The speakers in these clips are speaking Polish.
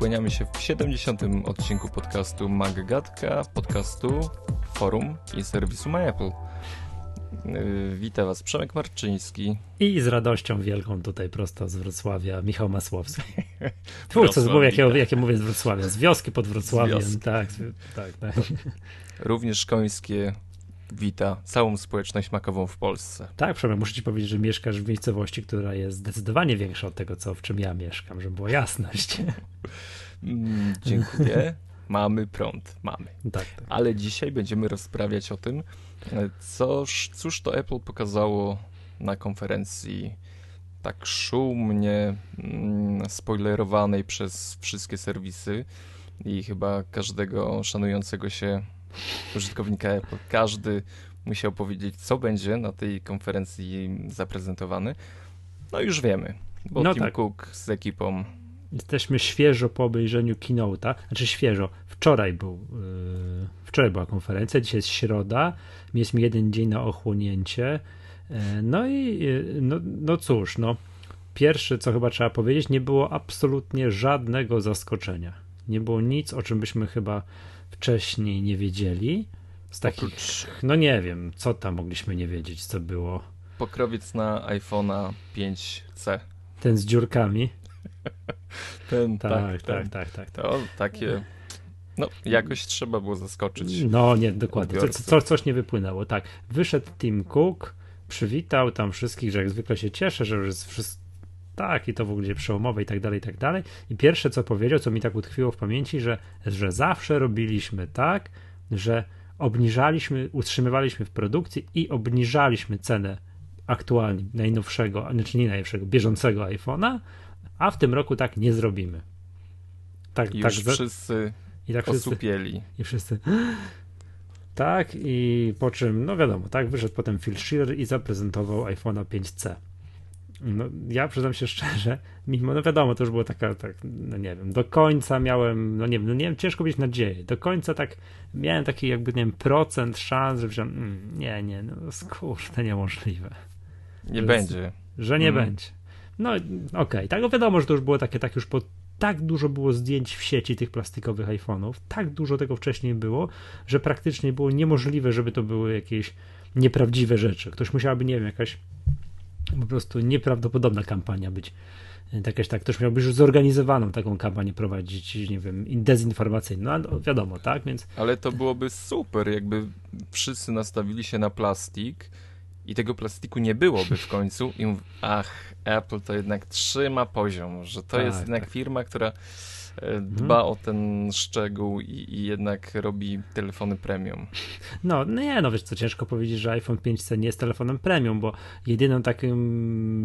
kłaniamy się w 70. odcinku podcastu Maggatka, podcastu, forum i serwisu MyApple. Yy, witam Was Przemek Marczyński. I z radością wielką tutaj prosto z Wrocławia Michał Masłowski. Twórca, co jakie, jakie mówię z Wrocławia, z wioski pod Wrocławiem. Tak, tak, tak. Również szkońskie wita całą społeczność makową w Polsce. Tak, Przemek, muszę ci powiedzieć, że mieszkasz w miejscowości, która jest zdecydowanie większa od tego, co w czym ja mieszkam, żeby była jasność. Mm, dziękuję. Mamy prąd, mamy. Tak, tak. Ale dzisiaj będziemy rozprawiać o tym, coż, cóż to Apple pokazało na konferencji tak szumnie mm, spoilerowanej przez wszystkie serwisy i chyba każdego szanującego się użytkownika Apple. Każdy musiał powiedzieć, co będzie na tej konferencji zaprezentowane. No już wiemy, bo no Tim tak. Cook z ekipą Jesteśmy świeżo po obejrzeniu Keynote'a, znaczy świeżo, wczoraj był, yy, wczoraj była konferencja, dzisiaj jest środa, jest mi jeden dzień na ochłonięcie, yy, no i yy, no, no cóż, no pierwsze co chyba trzeba powiedzieć, nie było absolutnie żadnego zaskoczenia, nie było nic, o czym byśmy chyba wcześniej nie wiedzieli. Z takich, Oprócz... no nie wiem, co tam mogliśmy nie wiedzieć, co było. Pokrowiec na iPhone'a 5C. Ten z dziurkami. ten, tak, tak, tak, tak, tak. To takie... No, jakoś trzeba było zaskoczyć. No, nie, dokładnie. Co, co, coś nie wypłynęło. Tak, wyszedł Tim Cook, przywitał tam wszystkich, że jak zwykle się cieszę, że już jest wszystko tak i to w ogóle przełomowe i tak dalej, i tak dalej. I pierwsze co powiedział, co mi tak utkwiło w pamięci, że, że zawsze robiliśmy tak, że obniżaliśmy, utrzymywaliśmy w produkcji i obniżaliśmy cenę aktualnie najnowszego, znaczy nie najnowszego, bieżącego iPhone'a, a w tym roku tak nie zrobimy. Tak, Już tak, wszyscy i tak osupieli. Wszyscy, I wszyscy tak i po czym, no wiadomo, tak, wyszedł potem Phil Schiller i zaprezentował iPhone'a 5C. No, ja przyznam się szczerze, mimo, no wiadomo, to już było taka, tak, no nie wiem, do końca miałem, no nie wiem, no nie wiem, ciężko mieć nadzieję, do końca tak miałem taki jakby, nie wiem, procent szans, że wziąłem, mm, nie, nie, no to niemożliwe. Nie że, będzie. Że nie mm. będzie. No okej, okay. tak, no wiadomo, że to już było takie, tak już po tak dużo było zdjęć w sieci tych plastikowych iPhone'ów, tak dużo tego wcześniej było, że praktycznie było niemożliwe, żeby to były jakieś nieprawdziwe rzeczy. Ktoś musiałaby, nie wiem, jakaś po prostu nieprawdopodobna kampania być. Jakaś tak, ktoś miałby już zorganizowaną taką kampanię prowadzić, nie wiem, dezinformacyjną, no wiadomo, tak, więc... Ale to byłoby super, jakby wszyscy nastawili się na plastik i tego plastiku nie byłoby w końcu i mów, ach, Apple to jednak trzyma poziom, że to tak, jest jednak tak. firma, która e, dba mhm. o ten szczegół i, i, jednak robi telefony premium. No, nie, no wiesz co, ciężko powiedzieć, że iPhone 5C nie jest telefonem premium, bo jedyną taką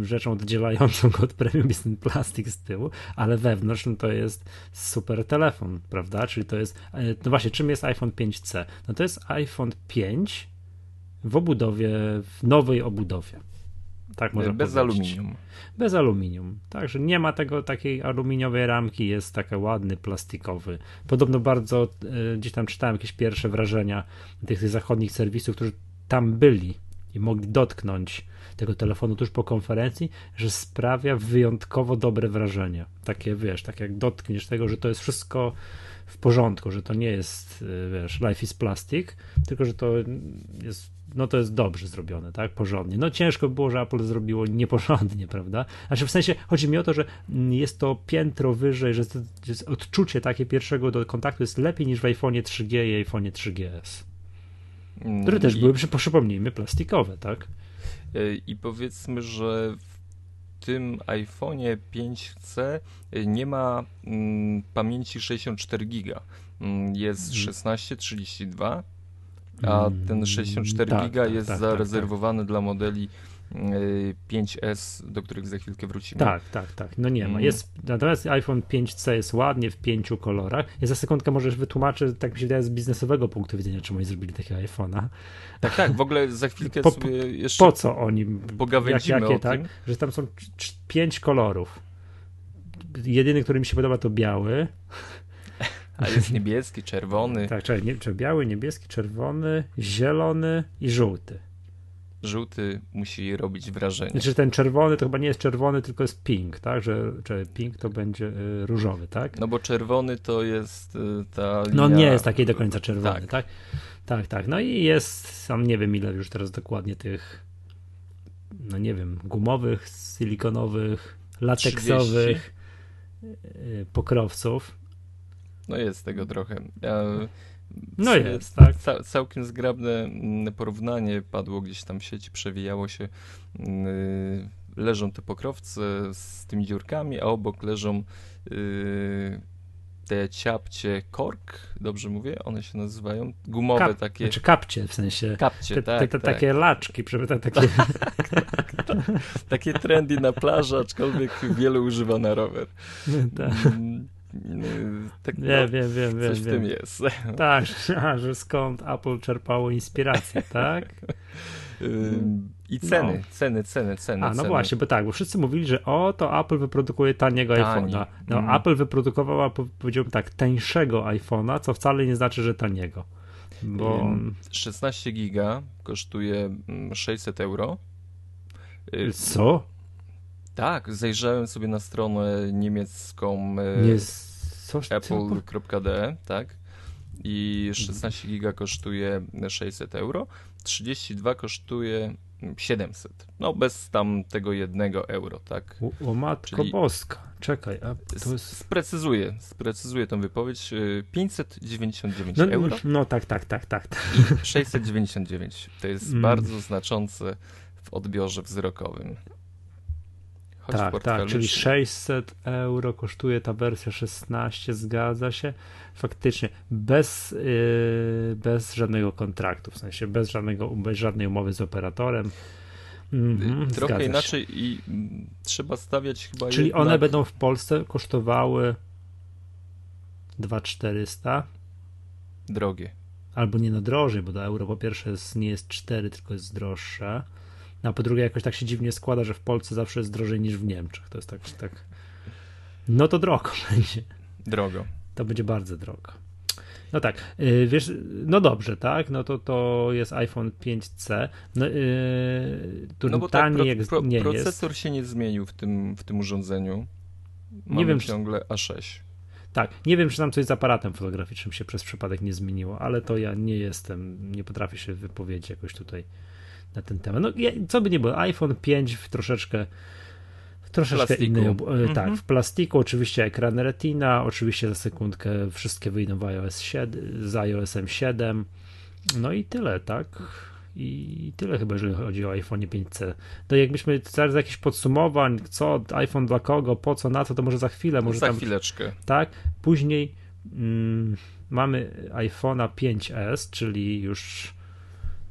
rzeczą oddzielającą go od premium jest ten plastik z tyłu, ale wewnątrz no to jest super telefon, prawda? Czyli to jest, e, no właśnie, czym jest iPhone 5C? No to jest iPhone 5 w obudowie, w nowej obudowie. Tak można Bez powiedzieć. aluminium. Bez aluminium. Także nie ma tego takiej aluminiowej ramki, jest taki ładny, plastikowy. Podobno bardzo y, gdzieś tam czytałem jakieś pierwsze wrażenia tych, tych zachodnich serwisów, którzy tam byli i mogli dotknąć tego telefonu tuż po konferencji, że sprawia wyjątkowo dobre wrażenie. Takie, wiesz, tak jak dotkniesz tego, że to jest wszystko w porządku, że to nie jest, y, wiesz, life is plastic, tylko że to jest no to jest dobrze zrobione, tak? Porządnie. No ciężko było, że Apple zrobiło nieporządnie, prawda? Znaczy w sensie chodzi mi o to, że jest to piętro wyżej, że jest odczucie takie pierwszego do kontaktu jest lepiej niż w iPhone 3G i iPhone 3GS. Które też I... były, przypomnijmy, plastikowe, tak? E, I powiedzmy, że w tym iPhone'ie 5C nie ma mm, pamięci 64 GB. Mm, jest 1632 mm a ten 64 tak, giga tak, jest tak, tak zarezerwowany tak. dla modeli 5S, do których za chwilkę wrócimy. Tak, tak, tak. No nie ma. Mm. Jest, natomiast iPhone 5C jest ładnie w pięciu kolorach. Ja za sekundkę możesz wytłumaczyć, tak mi się wydaje, z biznesowego punktu widzenia, czemu oni zrobili takiego iPhone'a. Tak, tak. W ogóle za chwilkę po, sobie jeszcze. Po co oni? Pogawędzimy jak, jakie, tak? Że tam są pięć kolorów. Jedyny, który mi się podoba, to biały. A jest niebieski, czerwony. Tak, czyli nie, biały, niebieski, czerwony, zielony i żółty. żółty musi robić wrażenie. Znaczy ten czerwony to chyba nie jest czerwony, tylko jest pink, tak? Że, że pink to będzie y, różowy, tak? No bo czerwony to jest y, ta linia... No nie jest taki do końca czerwony, tak? Tak, tak. tak. No i jest, sam nie wiem ile już teraz dokładnie tych, no nie wiem, gumowych, silikonowych, lateksowych 30. Y, pokrowców. No jest tego trochę. Ja no jest, tak. Ca całkiem zgrabne mm, porównanie padło gdzieś tam w sieci, przewijało się. Yy, leżą te pokrowce z tymi dziurkami, a obok leżą yy, te ciapcie kork, dobrze mówię? One się nazywają? Gumowe Kap, takie. Znaczy kapcie w sensie. Kapcie, te, tak, te, te tak. Takie laczki, takie. takie trendy na plaży, aczkolwiek wiele używa na rower. tak. Mm, tak, no, wiem, wiem, wiem, coś wiem, w tym jest. Tak, że skąd Apple czerpało inspirację, tak? I ceny, no. ceny, ceny, ceny. A, no ceny. właśnie, bo tak, bo wszyscy mówili, że o, to Apple wyprodukuje taniego Tani. iPhone'a. No, mm. Apple wyprodukował, powiedziałbym tak, tańszego iPhone'a, co wcale nie znaczy, że taniego. Bo... 16 giga kosztuje 600 mm, euro. Co? Tak, zajrzałem sobie na stronę niemiecką e, apple.de, tak? I 16 giga kosztuje 600 euro, 32 kosztuje 700. No bez tam tego jednego euro, tak? O, o matko Czyli boska. Czekaj, a to jest... Sprecyzuję, sprecyzuję tą wypowiedź. 599 no, euro. No tak, tak, tak, tak. I 699. To jest mm. bardzo znaczące w odbiorze wzrokowym. Choć tak, tak, czyli 600 euro kosztuje ta wersja 16, zgadza się. Faktycznie, bez, yy, bez żadnego kontraktu, w sensie bez, żadnego, bez żadnej umowy z operatorem. Mhm, Trochę inaczej i m, trzeba stawiać chyba. Czyli jednak... one będą w Polsce kosztowały 2400. Drogie. Albo nie no drożej, bo do euro po pierwsze jest, nie jest 4, tylko jest droższe. No, a po drugie jakoś tak się dziwnie składa, że w Polsce zawsze jest drożej niż w Niemczech. To jest tak, tak... no to drogo będzie. Drogo. To będzie bardzo drogo. No tak, yy, wiesz, no dobrze, tak, no to to jest iPhone 5C, no, yy, no bo tak, pro, pro, nie procesor jest. się nie zmienił w tym, w tym urządzeniu, Mamy nie wiem, ciągle A6. Tak, nie wiem, czy tam coś z aparatem fotograficznym się przez przypadek nie zmieniło, ale to ja nie jestem, nie potrafię się wypowiedzieć jakoś tutaj na ten temat. No, co by nie było, iPhone 5 w troszeczkę troszeczkę innej, mm -hmm. tak, w plastiku, oczywiście ekran Retina, oczywiście za sekundkę wszystkie wyjdą w iOS 7, z iOSem 7, no i tyle, tak? I tyle chyba, jeżeli chodzi o iPhone 5C. No jakbyśmy zaraz jakieś podsumowań, co, iPhone dla kogo, po co, na co, to może za chwilę. Może za tam, chwileczkę. Tak, później mm, mamy iPhone'a 5S, czyli już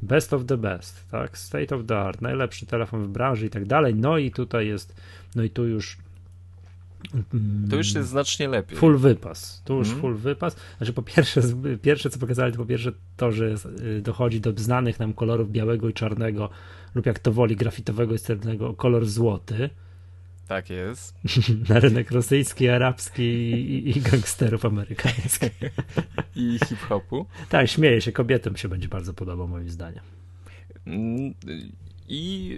best of the best, tak? State of the art, najlepszy telefon w branży i tak dalej. No i tutaj jest, no i tu już. Mm, to już jest znacznie lepiej. Full wypas. Tu już mm. full wypas. Znaczy, po pierwsze, pierwsze co pokazali, to po pierwsze to, że y, dochodzi do znanych nam kolorów białego i czarnego, lub jak to woli, grafitowego i srebrnego, kolor złoty. Tak jest. Na rynek rosyjski, arabski i, i gangsterów amerykańskich. I hip-hopu. Tak, śmieję się, kobietom się będzie bardzo podobał moim zdaniem. Mm, I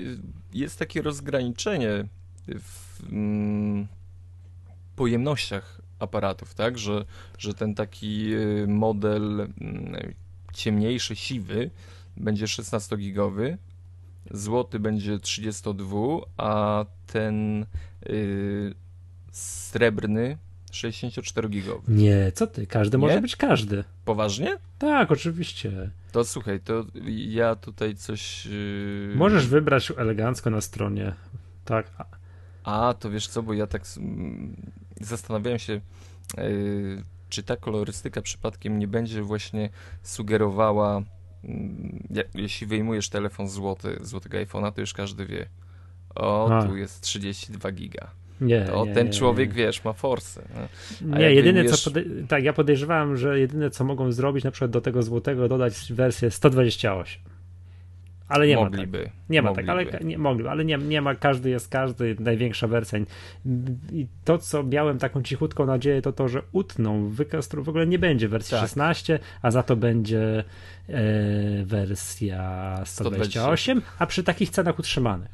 jest takie rozgraniczenie w mm, pojemnościach aparatów, tak, że, że ten taki y, model mm, ciemniejszy, siwy będzie 16-gigowy, złoty będzie 32, a ten yy, srebrny 64-gigowy. Nie, co ty? Każdy Nie? może być każdy. Poważnie? Tak, oczywiście. To słuchaj, to ja tutaj coś. Yy... Możesz wybrać elegancko na stronie. Tak. A, to wiesz co, bo ja tak zastanawiałem się, yy, czy ta kolorystyka przypadkiem nie będzie właśnie sugerowała jeśli wyjmujesz telefon złoty, złotego iPhone'a, to już każdy wie. O, A. tu jest 32 giga. Nie, to nie, ten nie, człowiek, nie. wiesz, ma forsę. No. nie, jedyne co. Podej- tak, ja podejrzewałem, że jedyne co mogą zrobić, na przykład do tego złotego dodać wersję 128. Ale nie mogliby, ma tak. Nie ma mogliby. tak, ale nie, mogliby, ale nie, nie ma, każdy jest każdy, największa wersja. I to, co miałem taką cichutką nadzieję, to to, że utną, wykastru, w ogóle nie będzie wersji tak. 16, a za to będzie e, wersja 128, 120. a przy takich cenach utrzymanych.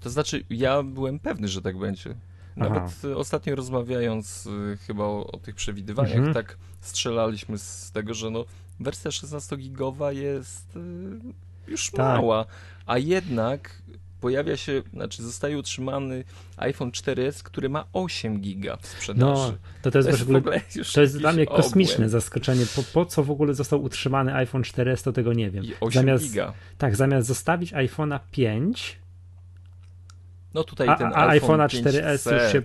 To znaczy, ja byłem pewny, że tak będzie. Nawet Aha. ostatnio rozmawiając y, chyba o, o, tych przewidywaniach, mhm. tak strzelaliśmy z tego, że no, wersja 16-gigowa jest y, już tak. mała, a jednak pojawia się, znaczy zostaje utrzymany iPhone 4S, który ma 8 giga w sprzedaży. No, to, to jest, to jest w ogóle, to jest dla mnie kosmiczne obłęd. zaskoczenie. Po, po, co w ogóle został utrzymany iPhone 4S, to tego nie wiem. I 8 zamiast, giga. Tak, zamiast zostawić iPhone'a 5, no tutaj a, ten a iPhone iPhone'a 4S już się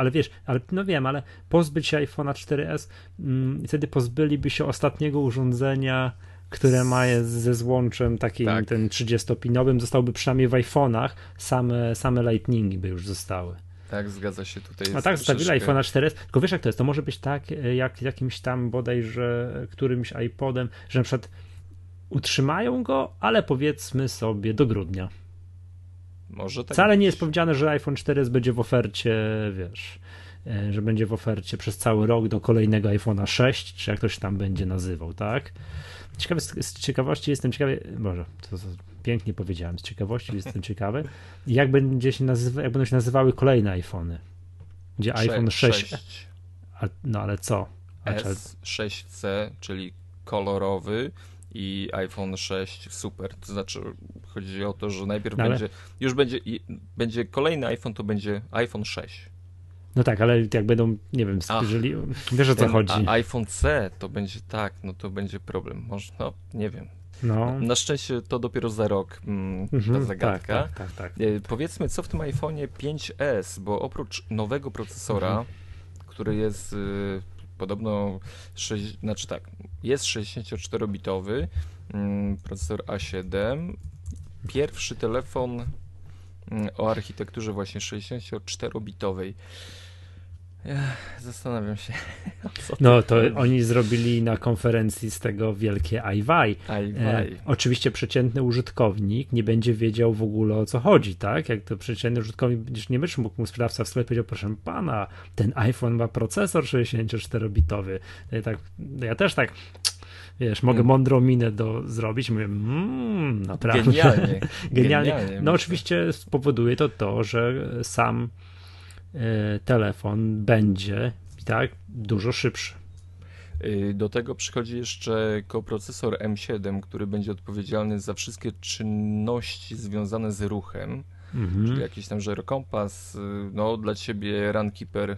ale wiesz, ale no wiem, ale pozbyć się iPhone'a 4S, mm, wtedy pozbyliby się ostatniego urządzenia, które ma ze złączem takim tak. ten 30-pinowym, zostałby przynajmniej w iPhone'ach, same, same Lightningi by już zostały. Tak, zgadza się tutaj. A tak, zostawili iPhone'a 4S. Tylko wiesz, jak to jest? To może być tak, e, jak jakimś tam bodajże którymś iPodem, że na przykład utrzymają go, ale powiedzmy sobie do grudnia. Może tak Wcale nie jest powiedziane, że iPhone 4S będzie w ofercie, wiesz, że będzie w ofercie przez cały rok do kolejnego iPhone'a 6, czy jak to się tam będzie nazywał, tak? Ciekawy, z ciekawości jestem ciekawy, może, to, to pięknie powiedziałem, z ciekawości jestem ciekawy, jak będzie się nazywa, jak będą się nazywały kolejne iPhony. Gdzie iPhone 6. 6. A, no ale co? A, S6C, czyli kolorowy, i iPhone 6 super. To znaczy, chodzi o to, że najpierw no ale... będzie, już będzie, będzie kolejny iPhone, to będzie iPhone 6. No tak, ale jak będą, nie wiem, jeżeli, wiesz o co chodzi. A iPhone C to będzie tak, no to będzie problem. Może, no, nie wiem. No. Na szczęście to dopiero za rok mm, mhm, ta zagadka. Tak, tak, tak, tak. E, powiedzmy, co w tym iPhone'ie 5S, bo oprócz nowego procesora, mhm. który jest y, podobno, 6, znaczy tak, jest 64-bitowy mm, procesor A7. Pierwszy telefon mm, o architekturze właśnie 64-bitowej. Zastanawiam się. No to oni zrobili na konferencji z tego wielkie iWi. E, oczywiście przeciętny użytkownik nie będzie wiedział w ogóle o co chodzi, tak? Jak to przeciętny użytkownik, będziesz nie będziesz mógł mu sprzedawca w sklepie powiedział, proszę pana, ten iPhone ma procesor 64-bitowy. Ja, tak, ja też tak wiesz, mogę hmm. mądrą minę do zrobić, mówię, mmm, naprawdę. Genialnie. Genialnie. Genialnie. No oczywiście spowoduje to to, że sam telefon będzie tak dużo szybszy. Y, do tego przychodzi jeszcze koprocesor M7, który będzie odpowiedzialny za wszystkie czynności związane z ruchem, mhm. czyli jakiś tam żerokompas. Y, no, dla ciebie Runkeeper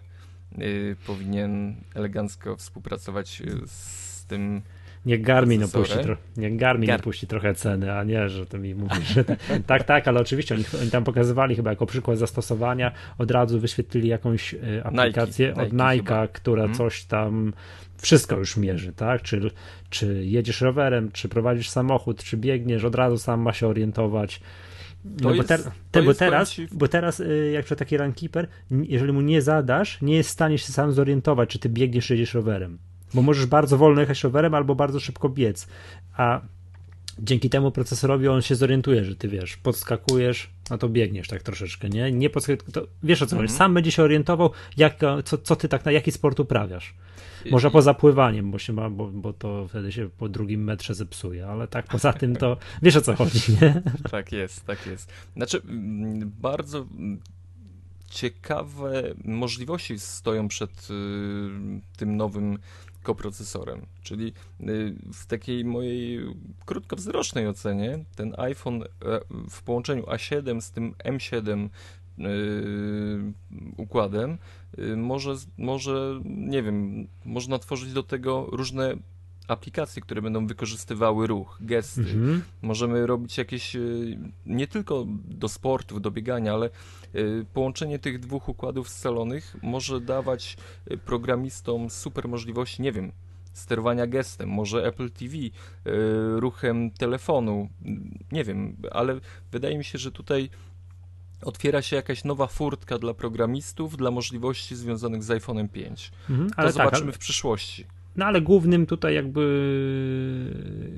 y, powinien elegancko współpracować z tym Niech Garmin opuści, tro, niech Garmin Gar... opuści trochę ceny, a nie, że to mi mówisz, że tak, tak, tak, ale oczywiście oni, oni, tam pokazywali chyba jako przykład zastosowania, od razu wyświetlili jakąś y, aplikację Nike, od Nike'a, która hmm. coś tam wszystko już mierzy, tak? Czy, czy jedziesz rowerem, czy prowadzisz samochód, czy biegniesz, od razu sam ma się orientować. No bo, ter, te, bo, teraz, bo teraz, y, jak przy taki runkeeper, jeżeli mu nie zadasz, nie jest w stanie się sam zorientować, czy ty biegniesz, czy jedziesz rowerem bo możesz bardzo wolno jechać rowerem albo bardzo szybko biec, a dzięki temu procesorowi on się zorientuje, że ty wiesz, podskakujesz, no to biegniesz tak troszeczkę, nie? nie podskak- wiesz o co chodzi, mm -hmm. sam będzie się orientował, jak, co, co ty tak, na jaki sport uprawiasz. Może poza pływaniem, bo, się ma, bo, bo to wtedy się po drugim metrze zepsuje, ale tak poza tym to wiesz o co chodzi, nie? Tak jest, tak jest. Znaczy, mm, bardzo mm, ciekawe możliwości stoją przed y, tym nowym koprocesorem. Czyli y, w takiej mojej krótkowzrocznej ocenie ten iPhone e, w połączeniu A7 z tym M7 y, układem y, może, może, nie wiem, można tworzyć do tego różne aplikacje, które będą wykorzystywały ruch, gesty. Mhm. Możemy robić jakieś nie tylko do sportu, do biegania, ale Y, połączenie tych dwóch układów scalonych może dawać y, programistom super możliwości, nie wiem, sterowania gestem, może Apple TV, ruchem telefonu, nie wiem, ale wydaje mi się, że tutaj otwiera się jakaś nowa furtka dla programistów, dla możliwości związanych z iPhone'em 5. Mhm, ale to tak, zobaczymy ale... w przyszłości. No ale głównym tutaj jakby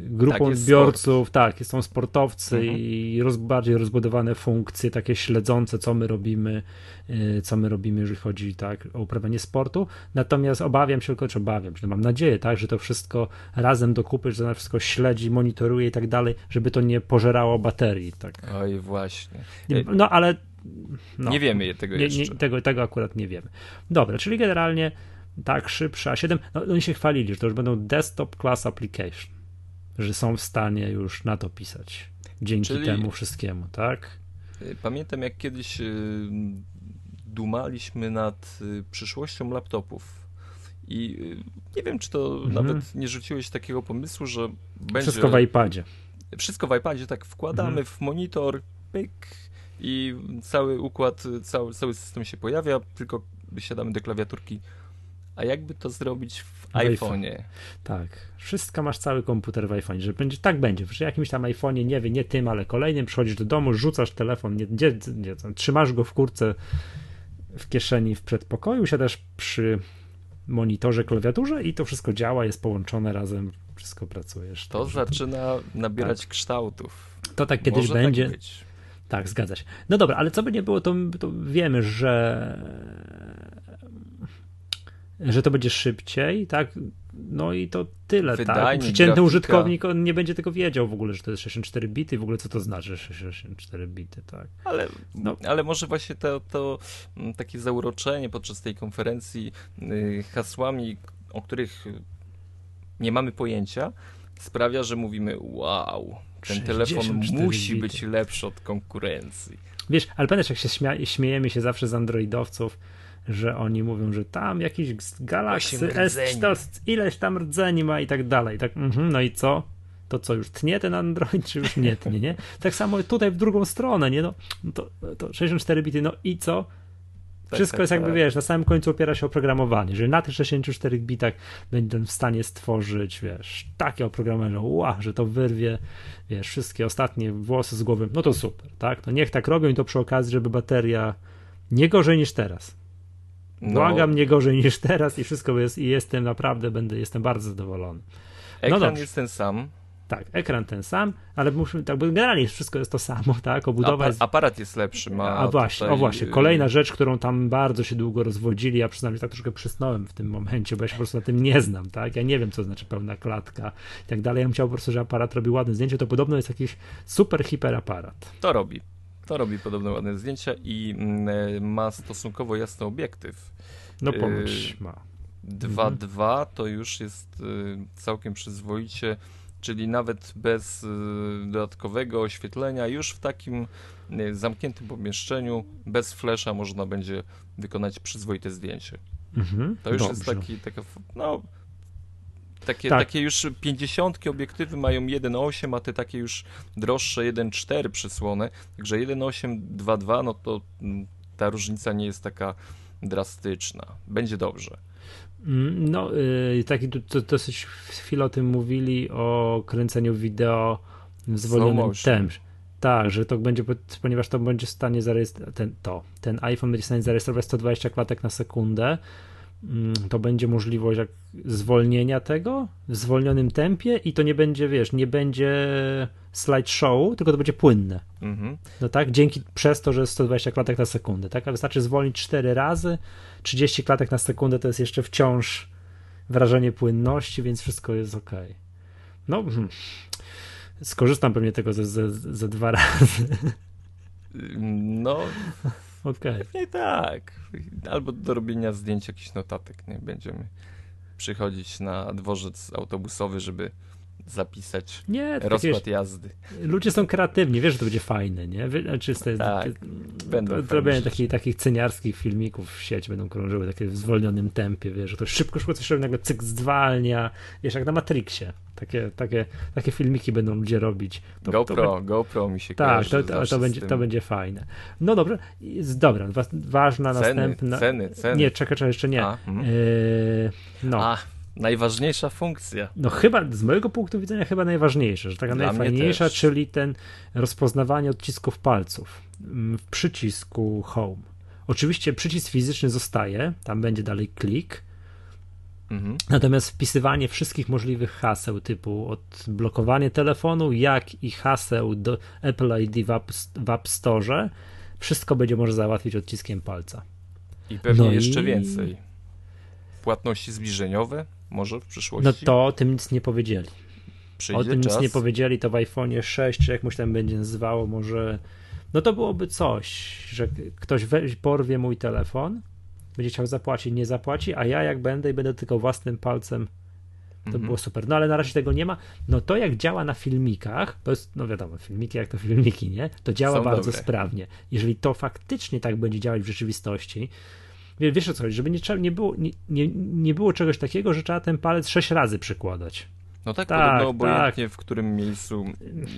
grupą tak, odbiorców, sport. tak, są sportowcy mhm. i roz, bardziej rozbudowane funkcje, takie śledzące, co my robimy, y, co my robimy, jeżeli chodzi tak o uprawianie sportu. Natomiast obawiam się, tylko czy obawiam no mam nadzieję, tak, że to wszystko razem dokupy, że to wszystko śledzi, monitoruje i tak dalej, żeby to nie pożerało baterii. Tak. Oj, właśnie. No ale no, nie wiemy tego jeszcze. Nie, tego, tego akurat nie wiemy. Dobra, czyli generalnie tak szybsze, a 7, no oni się chwalili, że to już będą desktop class application, że są w stanie już na to pisać. Dzięki Czyli... temu wszystkiemu, tak? Y, pamiętam jak kiedyś y, dumaliśmy nad y, przyszłością laptopów i nie wiem, czy to mhm. nawet nie rzuciłeś takiego pomysłu, że będzie... Wszystko w iPadzie. Wszystko w iPadzie, tak, wkładamy mhm. w monitor, pyk i cały układ, cały, cały system się pojawia, tylko siadamy do klawiaturki a jakby to zrobić w, iPhone'ie? Tak, wszystko masz cały komputer w iPhone'ie, że będzie, tak będzie, przy jakimś tam iPhone'ie, nie wie, nie tym, ale kolejnym, przychodzisz do domu, rzucasz telefon, nie, nie, nie, trzymasz go w kurce w kieszeni w przedpokoju, siadasz przy monitorze, klawiaturze i to wszystko działa, jest połączone razem, wszystko pracujesz. To zaczyna nabierać tak. kształtów. To tak kiedyś Może tak będzie. Tak, tak, zgadza się. No dobra, ale co by nie było, to, to wiemy, że że to będzie szybciej, tak? No i to tyle, Wydajnik, tak? Przeciętny grafika. użytkownik on nie będzie tego wiedział w ogóle, że to jest 64 bity, w ogóle co to znaczy 64 bity, tak? Ale, no. ale może właśnie to, to mm, takie zauroczenie podczas tej konferencji y, hasłami, o których nie mamy pojęcia, sprawia, że mówimy wow, ten telefon musi bity. być lepszy od konkurencji. Wiesz, ale pamiętasz, jak się śmia- śmiejemy się zawsze z androidowców, że oni mówią, że tam jakiś Galaxy S, to ileś tam rdzeni ma i tak dalej. Tak, mm no i co? To co, już tnie ten Android, czy już nie tnie, nie? Tak samo tutaj w drugą stronę, nie? No, to, to 64 bity, no i co? Tak, Wszystko tak, jest jakby, tak. wiesz, na samym końcu opiera się o oprogramowanie, że na tych 64 bitach będę w stanie stworzyć, wiesz, takie oprogramowanie, wow, że to wyrwie, wiesz, wszystkie ostatnie włosy z głowy, no to super, tak? No niech tak robią i to przy okazji, żeby bateria nie gorzej niż teraz. No. Błagam, nie gorzej niż teraz i wszystko jest i jestem naprawdę, będę, jestem bardzo zadowolony. No ekran jest ten sam. Tak, ekran ten sam, ale musimy, tak, bo generalnie wszystko jest to samo, tak, obudowa jest... Aparat jest lepszy, ma A właśnie, tutaj... o właśnie, kolejna rzecz, którą tam bardzo się długo rozwodzili, ja przynajmniej tak troszkę przysnąłem w tym momencie, bo ja się po prostu na tym nie znam, tak, ja nie wiem, co znaczy pełna klatka i tak dalej, ja bym chciał po prostu, żeby aparat robił ładne zdjęcie, to podobno jest jakiś super hiperaparat. To robi, to robi podobno ładne zdjęcia i mm, e, ma stosunkowo jasny obiektyw. No ponoć y, ma. 2.2 to już jest y, całkiem przyzwoicie, czyli nawet bez y, dodatkowego oświetlenia, już w takim zamkniętym pomieszczeniu, bez flesza można będzie wykonać przyzwoite zdjęcie. Mhm, to już dobrze. jest taki, taka, no, takie, tak. takie już 50 obiektywy mają 1.8, a te takie już droższe 1.4 przysłony. Także 1.8, 2.2, no to mm, ta różnica nie jest taka drastyczna. Będzie dobrze. Mm, no, yy, taki to, dosyć chwilę o tym mówili, o kręceniu wideo w zwolnionym tempie. Tak, że to będzie, ponieważ to będzie w stanie zarejestrować, ten, to, ten iPhone będzie w stanie zarejestrować 120 klatek na sekundę, to będzie możliwość jak zwolnienia tego w zwolnionym tempie i to nie będzie, wiesz, nie będzie slideshow, tylko to będzie płynne. Mhm. No tak, dzięki przez to, że jest 120 klatek na sekundę, tak, a wystarczy zwolnić 4 razy, 30 klatek na sekundę to jest jeszcze wciąż wrażenie płynności, więc wszystko jest ok. No, hmm. skorzystam pewnie tego ze, ze, ze dwa razy. No, Okej. Pewnie tak. Albo do robienia zdjęć jakichś notatek, nie? Będziemy przychodzić na dworzec autobusowy, żeby zapisać nie, rozkład wiesz, jazdy. Ludzie są kreatywni, wiesz, że to będzie fajne, nie? Znaczy, tak, będą robienie takich, takich ceniarskich filmików w sieci będą krążyły, takie w zwolnionym tempie, wiesz, że to szybko, szybko coś robi, nagle cyk zwalnia, wiesz, jak na Matrixie. Takie, takie, takie filmiki będą ludzie robić. To, GoPro, to, GoPro mi się Tak, to, to, to będzie, to będzie fajne. No dobrze, dobra, ważna ceny, następna... Ceny, ceny. Nie, czekaj, czekaj, jeszcze nie. A, mhm. yy, no. A, najważniejsza funkcja. No chyba, z mojego punktu widzenia chyba najważniejsza, że taka Dla najfajniejsza, czyli ten rozpoznawanie odcisków palców mm, w przycisku Home. Oczywiście przycisk fizyczny zostaje, tam będzie dalej klik, Mhm. Natomiast wpisywanie wszystkich możliwych haseł, typu odblokowanie telefonu, jak i haseł do Apple ID w App, w App Store, wszystko będzie można załatwić odciskiem palca. I pewnie no jeszcze i... więcej. Płatności zbliżeniowe może w przyszłości? No to o tym nic nie powiedzieli. Przyjdzie o tym czas? nic nie powiedzieli, to w iPhone'ie 6, czy jak mu się tam będzie nazywało, może no to byłoby coś, że ktoś weź, porwie mój telefon, będzie chciał zapłacić, nie zapłaci, a ja jak będę i będę tylko własnym palcem, to mhm. było super. No ale na razie tego nie ma. No to jak działa na filmikach, to jest, no wiadomo, filmiki jak to filmiki, nie? To działa Są bardzo dobre. sprawnie. Jeżeli to faktycznie tak będzie działać w rzeczywistości, wiesz o co chodzi, żeby nie, nie, było, nie, nie, nie było czegoś takiego, że trzeba ten palec sześć razy przykładać. No tak, tak podobno obojętnie tak. w którym miejscu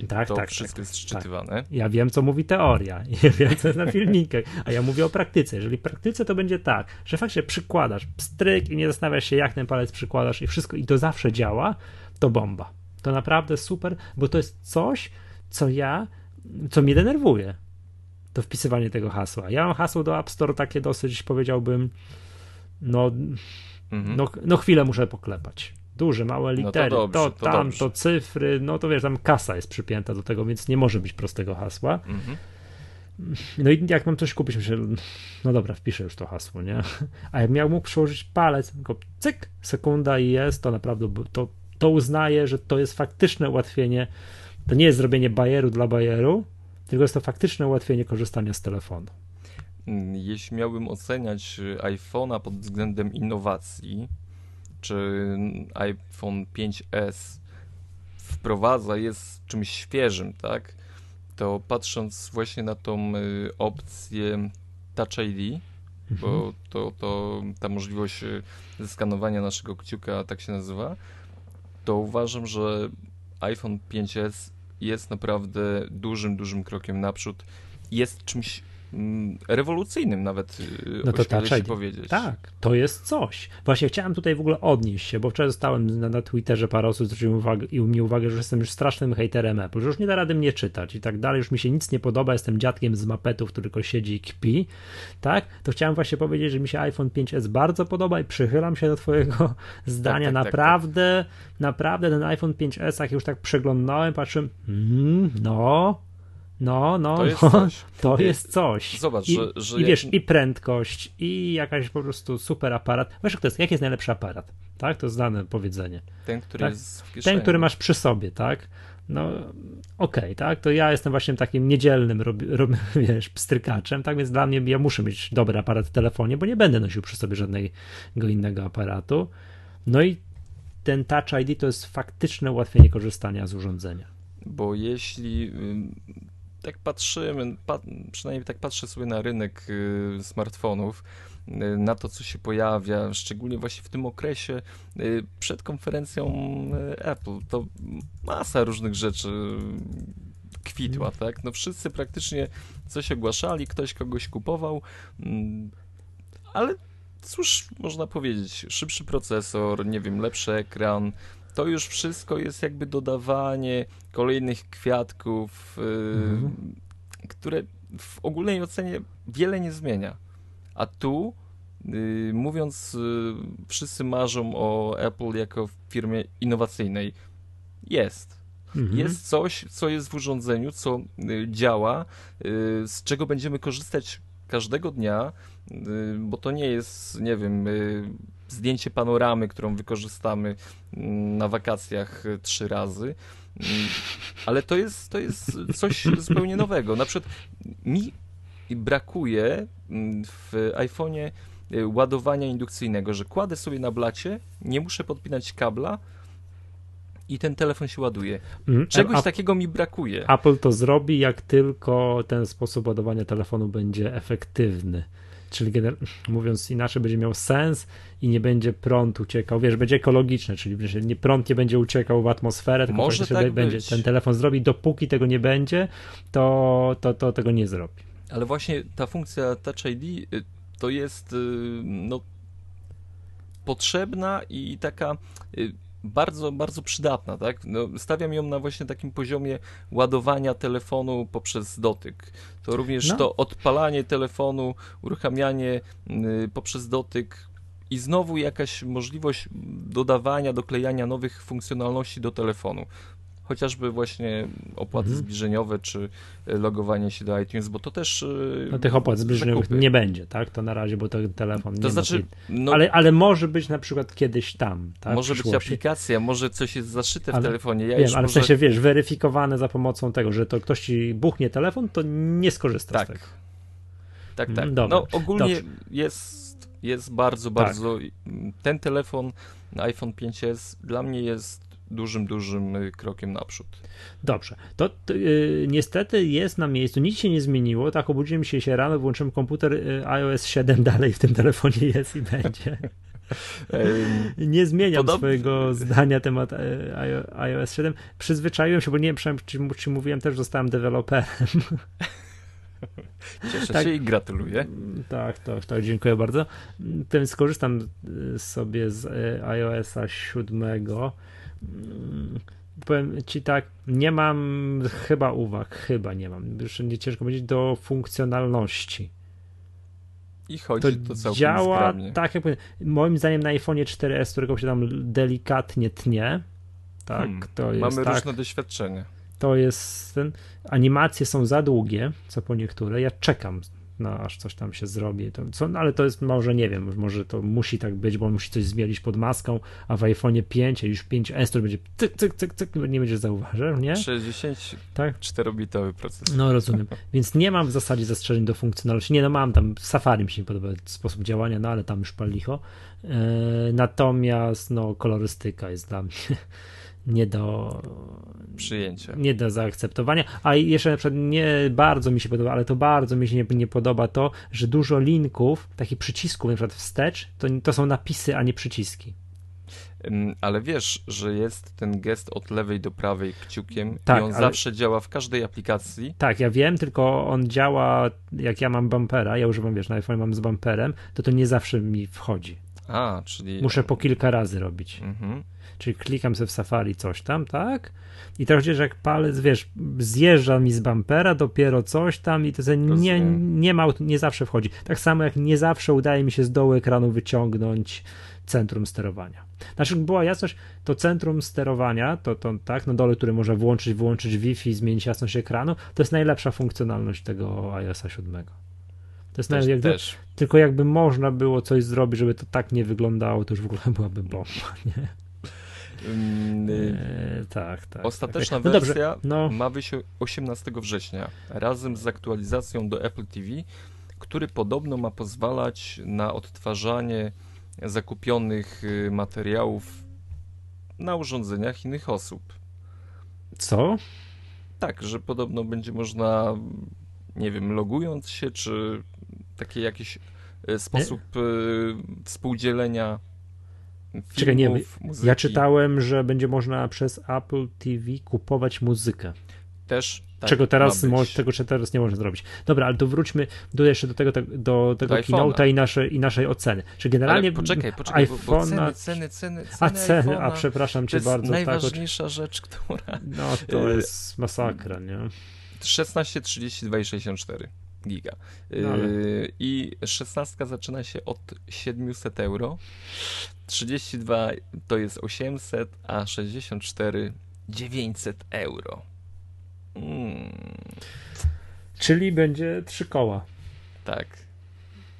tak, to tak, wszystko tak, jest szczytywane. Tak. Ja wiem, co mówi teoria, ja wiem, co jest na filmikach, a ja mówię o praktyce. Jeżeli w praktyce to będzie tak, że faktycznie przykładasz pstryk i nie zastanawiasz się, jak ten palec przykładasz i wszystko, i to zawsze działa, to bomba. To naprawdę super, bo to jest coś, co ja, co mnie denerwuje. To wpisywanie tego hasła. Ja mam hasło do App Store takie dosyć, powiedziałbym, no, mhm. no, no chwilę muszę poklepać duże, małe litery, no to, dobrze, to, tam, to, to, cyfry, no to wiesz, tam kasa jest przypięta do tego, więc nie może być prostego hasła. Mhm. No i jak mam coś kupić, myślę, no dobra, wpiszę już to hasło, nie? A jak miał mógł przełożyć palec, tylko cyk, sekunda i jest, to naprawdę to, to uznaje, że to jest faktyczne ułatwienie. To nie jest zrobienie bajeru dla bajeru, tylko jest to faktyczne ułatwienie korzystania z telefonu. Jeśli miałbym oceniać iPhone'a pod względem innowacji, czy iPhone 5S wprowadza, jest czymś świeżym, tak? To patrząc właśnie na tą y, opcję Touch ID, bo mhm. to, to ta możliwość y, zeskanowania naszego kciuka tak się nazywa, to uważam, że iPhone 5S jest naprawdę dużym, dużym krokiem naprzód. Jest czymś rewolucyjnym nawet, y, no to powiedzieć. Tak, to jest coś. Właśnie chciałem tutaj w ogóle odnieść się, bo wczoraj zostałem na, na Twitterze parę osób zwróciło uwagę, mi uwagę, że jestem już strasznym hejterem Apple, że już nie da rady mnie czytać i tak dalej, już mi się nic nie podoba, jestem dziadkiem z mapetów, który tylko siedzi i kpi, tak? To chciałem właśnie powiedzieć, że mi się iPhone 5s bardzo podoba i przychylam się do twojego zdania. Tak, tak, naprawdę, tak, tak. naprawdę ten iPhone 5s, jak już tak przeglądałem, patrzyłem, mm, no, no, no, to jest no, coś. To jest coś. Zobacz, I, że, że I wiesz, jak... i prędkość, i jakaś po prostu super aparat. Wiesz, kto jest, jaki jest najlepszy aparat? Tak, to znane powiedzenie. Ten, który tak? jest w kieszeni. Ten, który masz przy sobie, tak? No, okej, okay, tak? To ja jestem właśnie takim niedzielnym, rob, rob, wiesz, pstrykaczem, tak? Więc dla mnie ja muszę mieć dobry aparat w telefonie, bo nie będę nosił przy sobie żadnego innego aparatu. No i ten Touch ID to jest faktyczne ułatwienie korzystania z urządzenia. Bo jeśli tak patrzymy, pa, przynajmniej tak patrzę sobie na rynek y, smartfonów, y, na to, co się pojawia, szczególnie właśnie w tym okresie y, przed konferencją Apple, to masa różnych rzeczy kwitła, mm. tak? No wszyscy praktycznie coś ogłaszali, ktoś kogoś kupował, mm, ale cóż można powiedzieć, szybszy procesor, nie wiem, lepszy ekran, to już wszystko jest jakby dodawanie kolejnych kwiatków, mhm. które w ogólnej ocenie wiele nie zmienia. A tu, yy, mówiąc, yy, wszyscy marzą o Apple jako firmie innowacyjnej. Jest. Mhm. Jest coś, co jest w urządzeniu, co y, działa, y, z czego będziemy korzystać każdego dnia, y, bo to nie jest, nie wiem, zdjęcie panoramy, którą wykorzystamy mm, na wakacjach trzy razy. Mm, ale to jest, to jest coś zupełnie nowego. Na przykład mi brakuje mm, w iPhone'ie y, ładowania indukcyjnego, że kładę sobie na blacie, nie muszę podpinać kabla, i ten telefon się ładuje. Czegoś takiego mi brakuje. Apple to zrobi, jak tylko ten sposób ładowania telefonu będzie efektywny czyli mówiąc inaczej, będzie miał sens i nie będzie prąd uciekał, wiesz, będzie ekologiczne, czyli nie, prąd nie będzie uciekał w atmosferę, tylko Może tak będzie, ten telefon zrobi, dopóki tego nie będzie, to, to, to tego nie zrobi. Ale właśnie ta funkcja Touch ID y, to jest y, no, potrzebna i taka y, bardzo, bardzo przydatna, tak? No, stawiam ją na właśnie takim poziomie ładowania telefonu poprzez dotyk. To również no. to odpalanie telefonu, uruchamianie y, poprzez dotyk i znowu jakaś możliwość dodawania, doklejania nowych funkcjonalności do telefonu chociażby właśnie opłaty mhm. zbliżeniowe, czy e, logowanie się do iTunes, bo to też... E, no tych opłat zbliżeniowych zakupy. nie będzie, tak? To na razie, bo ten telefon to nie znaczy, no, ale, ale może być na przykład kiedyś tam, tak? Może być aplikacja, może coś jest zaszyte ale, w telefonie. Ja wiem, ale może... w sensie, wiesz, weryfikowane za pomocą tego, że to ktoś ci buchnie telefon, to nie skorzysta tak. z tego. Tak, tak. Mm, no ogólnie Dobrze. jest, jest bardzo, bardzo... Tak. Ten telefon, iPhone 5s dla mnie jest dużym, dużym y, krokiem naprzód. Dobrze, to, to yy, niestety jest na miejscu, nic się nie zmieniło, tak obudziłem się się rano, włączyłem komputer, yy, iOS 7 dalej w tym telefonie jest i będzie. nie zmieniam Podobnie. swojego zdania temat y, iOS 7. Przyzwyczaiłem się, bo nie wiem, czy, czy mówiłem też, zostałem deweloperem. Cieszę tak, się i gratuluję. Tak, tak, tak, dziękuję bardzo. Ten skorzystam sobie z iOS-a 7 Mm, powiem ci tak, nie mam chyba uwag, chyba nie mam, już nie ciężko powiedzieć, do funkcjonalności. I chodzi to, to działa tak, jak powiem, moim zdaniem na iPhone 4S, którego się tam delikatnie tnie, tak, hmm, to jest Mamy tak, różne doświadczenie. To jest ten, animacje są za długie, co po niektóre, ja czekam no, aż coś tam się zrobi. To, co, no, ale to jest może, nie wiem, może to musi tak być, bo on musi coś zmienić pod maską, a w iPhone 5, a już 5S to będzie cyk, cyk, cyk, cyk, nie będziesz zauważył, nie? 64-bitowy tak? procesor. No, rozumiem. Więc nie mam w zasadzie zastrzeżeń do funkcjonalności. Nie, no mam tam, Safari mi się nie podoba sposób działania, no ale tam już palicho. Yy, natomiast, no, kolorystyka jest dla mnie nie do przyjęcia. Nie do zaakceptowania. A jeszcze na przykład nie bardzo mi się podoba, ale to bardzo mi się nie, nie podoba to, że dużo linków, takich przycisków, na przykład wstecz, to, to są napisy, a nie przyciski. Ale wiesz, że jest ten gest od lewej do prawej kciukiem tak, i on ale... zawsze działa w każdej aplikacji. Tak, ja wiem, tylko on działa, jak ja mam bumpera, ja używam, wiesz, na iPhone mam z bumperem, to to nie zawsze mi wchodzi. A, czyli... Muszę po kilka razy robić. Mhm czyli klikam sobie w Safari coś tam, tak? I teraz że jak palec, wiesz, zjeżdża mi z bumpera, dopiero coś tam i to nie, nie ma, nie zawsze wchodzi. Tak samo jak nie zawsze udaje mi się z dołu ekranu wyciągnąć centrum sterowania. Znaczy, była jasność, to centrum sterowania, to, to tak, na dole, które można włączyć, wyłączyć Wi-Fi, zmienić jasność ekranu, to jest najlepsza funkcjonalność tego iOS 7. To jest też, jakby, też. Tylko jakby można było coś zrobić, żeby to tak nie wyglądało, to już w ogóle byłaby bomba, nie? Eee, tak, tak. Ostateczna tak. No wersja no. ma wyjść 18 września razem z aktualizacją do Apple TV, który podobno ma pozwalać na odtwarzanie zakupionych y, materiałów na urządzeniach innych osób. Co? Tak, że podobno będzie można, nie wiem, logując się, czy taki jakiś y, sposób nie? Y, współdzielenia filmów, Czekaj, nie, muzyki. ja czytałem, że będzie można przez Apple TV kupować muzykę. Też tak, czego teraz mo, czego teraz nie można zrobić. Dobra, ale to wróćmy do, jeszcze do tego, do tego do keynote'a i naszej, i naszej oceny. Czy generalnie ale poczekaj, poczekaj, bo, bo ceny, ceny, ceny, ceny A ceny, a przepraszam cię bardzo. To jest najważniejsza tak, rzecz, która... No to y, jest masakra, nie? 16, 32 i 64 giga. No, ale... Y, I 16 zaczyna się od 700 euro, 32 to jest 800, a 64 900 euro. Mm. Czyli będzie trzy koła. Tak.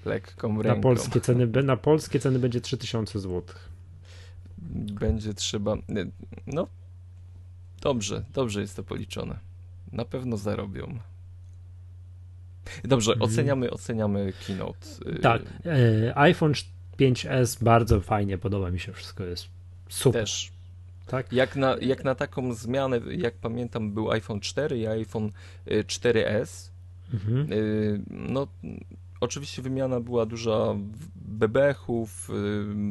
Lekką ręką. Na polskie ceny, na polskie ceny będzie 3000 zł. Będzie trzeba. No, dobrze, dobrze jest to policzone. Na pewno zarobią. Dobrze, mhm. oceniamy, oceniamy keynote. Y, tak. E, iPhone 5S bardzo fajnie, podoba mi się wszystko, jest super. Też. Tak? Jak, na, jak na taką zmianę, jak pamiętam, był iPhone 4 i iPhone 4S. Y, mhm. Y, no, oczywiście wymiana była duża bebechów,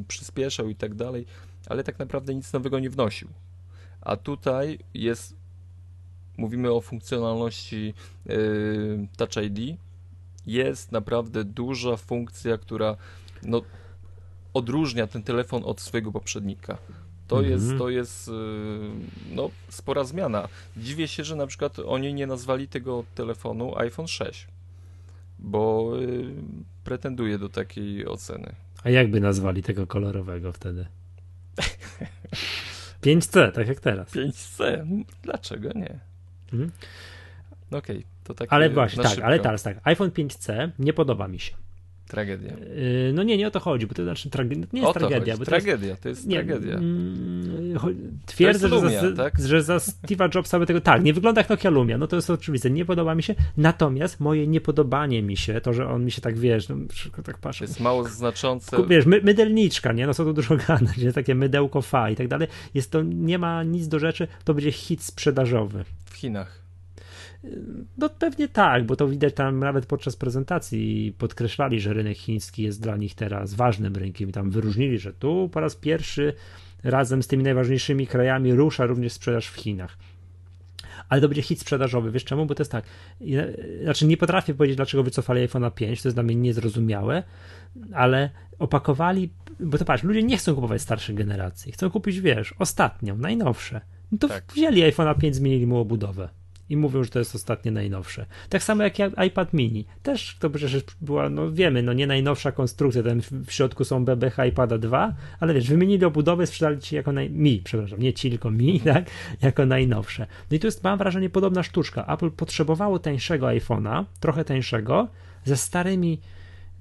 przyspieszał i tak dalej, ale tak naprawdę nic nowego nie wnosił. A tutaj jest mówimy o funkcjonalności yy, Touch ID, jest naprawdę duża funkcja, która no, odróżnia ten telefon od swojego poprzednika. To mhm. jest, to jest yy, no, spora zmiana. Dziwię się, że na przykład oni nie nazwali tego telefonu iPhone 6, bo yy, pretenduje do takiej oceny. A jak by nazwali tego kolorowego wtedy? 5C, tak jak teraz. 5C, dlaczego nie? Mhm. Okej, okay, to tak. Ale właśnie, tak, szybko. ale teraz tak. iPhone 5C nie podoba mi się. Tragedia. Yy, no nie, nie o to chodzi, bo to znaczy trage... nie jest tragedia. Bo to tragedia, jest... to jest tragedia. Mm, twierdzę, to Lumia, że, za, tak? że za Steve'a Jobsa by tego. Tak, nie wygląda jak Nokia Lumia, no to jest oczywiste. Nie podoba mi się. Natomiast moje niepodobanie mi się, to, że on mi się tak wiesz, no, tak patrzę. Jest mało znaczące. Wiesz, my, mydelniczka, nie? No co tu dużo gadać, nie? takie mydełko fa i tak dalej. Jest to, nie ma nic do rzeczy, to będzie hit sprzedażowy. Chinach. No pewnie tak, bo to widać tam nawet podczas prezentacji podkreślali, że rynek chiński jest dla nich teraz ważnym rynkiem i tam wyróżnili, że tu po raz pierwszy razem z tymi najważniejszymi krajami rusza również sprzedaż w Chinach. Ale to będzie hit sprzedażowy, wiesz czemu? Bo to jest tak, znaczy nie potrafię powiedzieć, dlaczego wycofali iPhone 5, to jest dla mnie niezrozumiałe, ale opakowali, bo to patrz, ludzie nie chcą kupować starszych generacji, chcą kupić, wiesz, ostatnią, najnowsze. No to tak. wzięli iPhone 5, zmienili mu obudowę i mówią, że to jest ostatnie najnowsze. Tak samo jak iPad mini. Też to przecież była, no wiemy, no nie najnowsza konstrukcja, w środku są BBH iPada 2, ale wiesz, wymienili obudowę, sprzedali ci jako naj... mi, przepraszam, nie ci, tylko mi, tak, jako najnowsze. No i tu jest, mam wrażenie, podobna sztuczka. Apple potrzebowało tańszego iPhone'a, trochę tańszego, ze starymi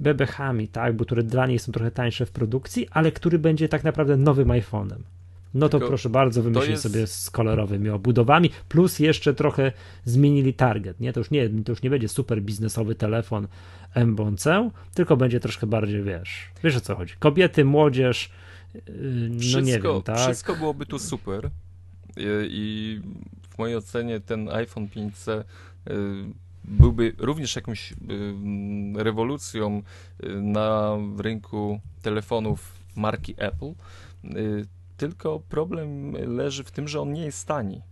bebechami, tak, bo które dla nich są trochę tańsze w produkcji, ale który będzie tak naprawdę nowym iPhone'em. No to Tylko proszę bardzo, wymyślić jest... sobie z kolorowymi obudowami, plus jeszcze trochę zmienili target, nie? To już nie, to już nie będzie super biznesowy telefon M-Bonce, tylko będzie troszkę bardziej, wiesz, wiesz o co chodzi. Kobiety, młodzież, yy, no wszystko, nie wiem, tak? Wszystko byłoby tu super i w mojej ocenie ten iPhone 5C yy, byłby również jakąś yy, rewolucją na rynku telefonów marki Apple tylko problem leży w tym, że on nie jest tani.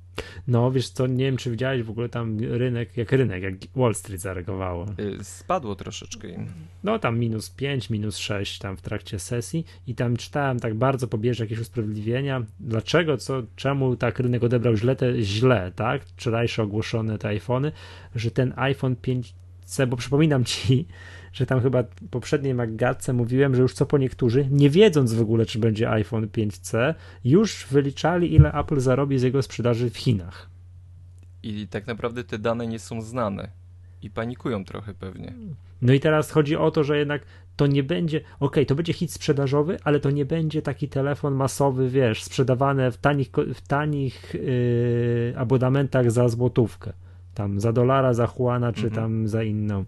No, wiesz co, nie wiem, czy widziałeś w ogóle tam rynek, jak rynek, jak Wall Street zareagowało. Y, spadło troszeczkę im. No, tam minus 5, minus 6 tam w trakcie sesji i tam czytałem tak bardzo pobieżne jakieś usprawiedliwienia, dlaczego, co, czemu tak rynek odebrał źle, te, źle, tak, wczorajsze ogłoszone te iPhony, że ten iPhone 5C, bo przypominam ci, że tam chyba poprzedniej Maggatce mówiłem, że już co po niektórzy, nie wiedząc w ogóle, czy będzie iPhone 5C, już wyliczali, ile Apple zarobi z jego sprzedaży w Chinach. I tak naprawdę te dane nie są znane. I panikują trochę pewnie. No i teraz chodzi o to, że jednak to nie będzie, ok, to będzie hit sprzedażowy, ale to nie będzie taki telefon masowy, wiesz, sprzedawany w tanich, w tanich yy, abonamentach za złotówkę. Tam za dolara, za Juana, czy mhm. tam za inną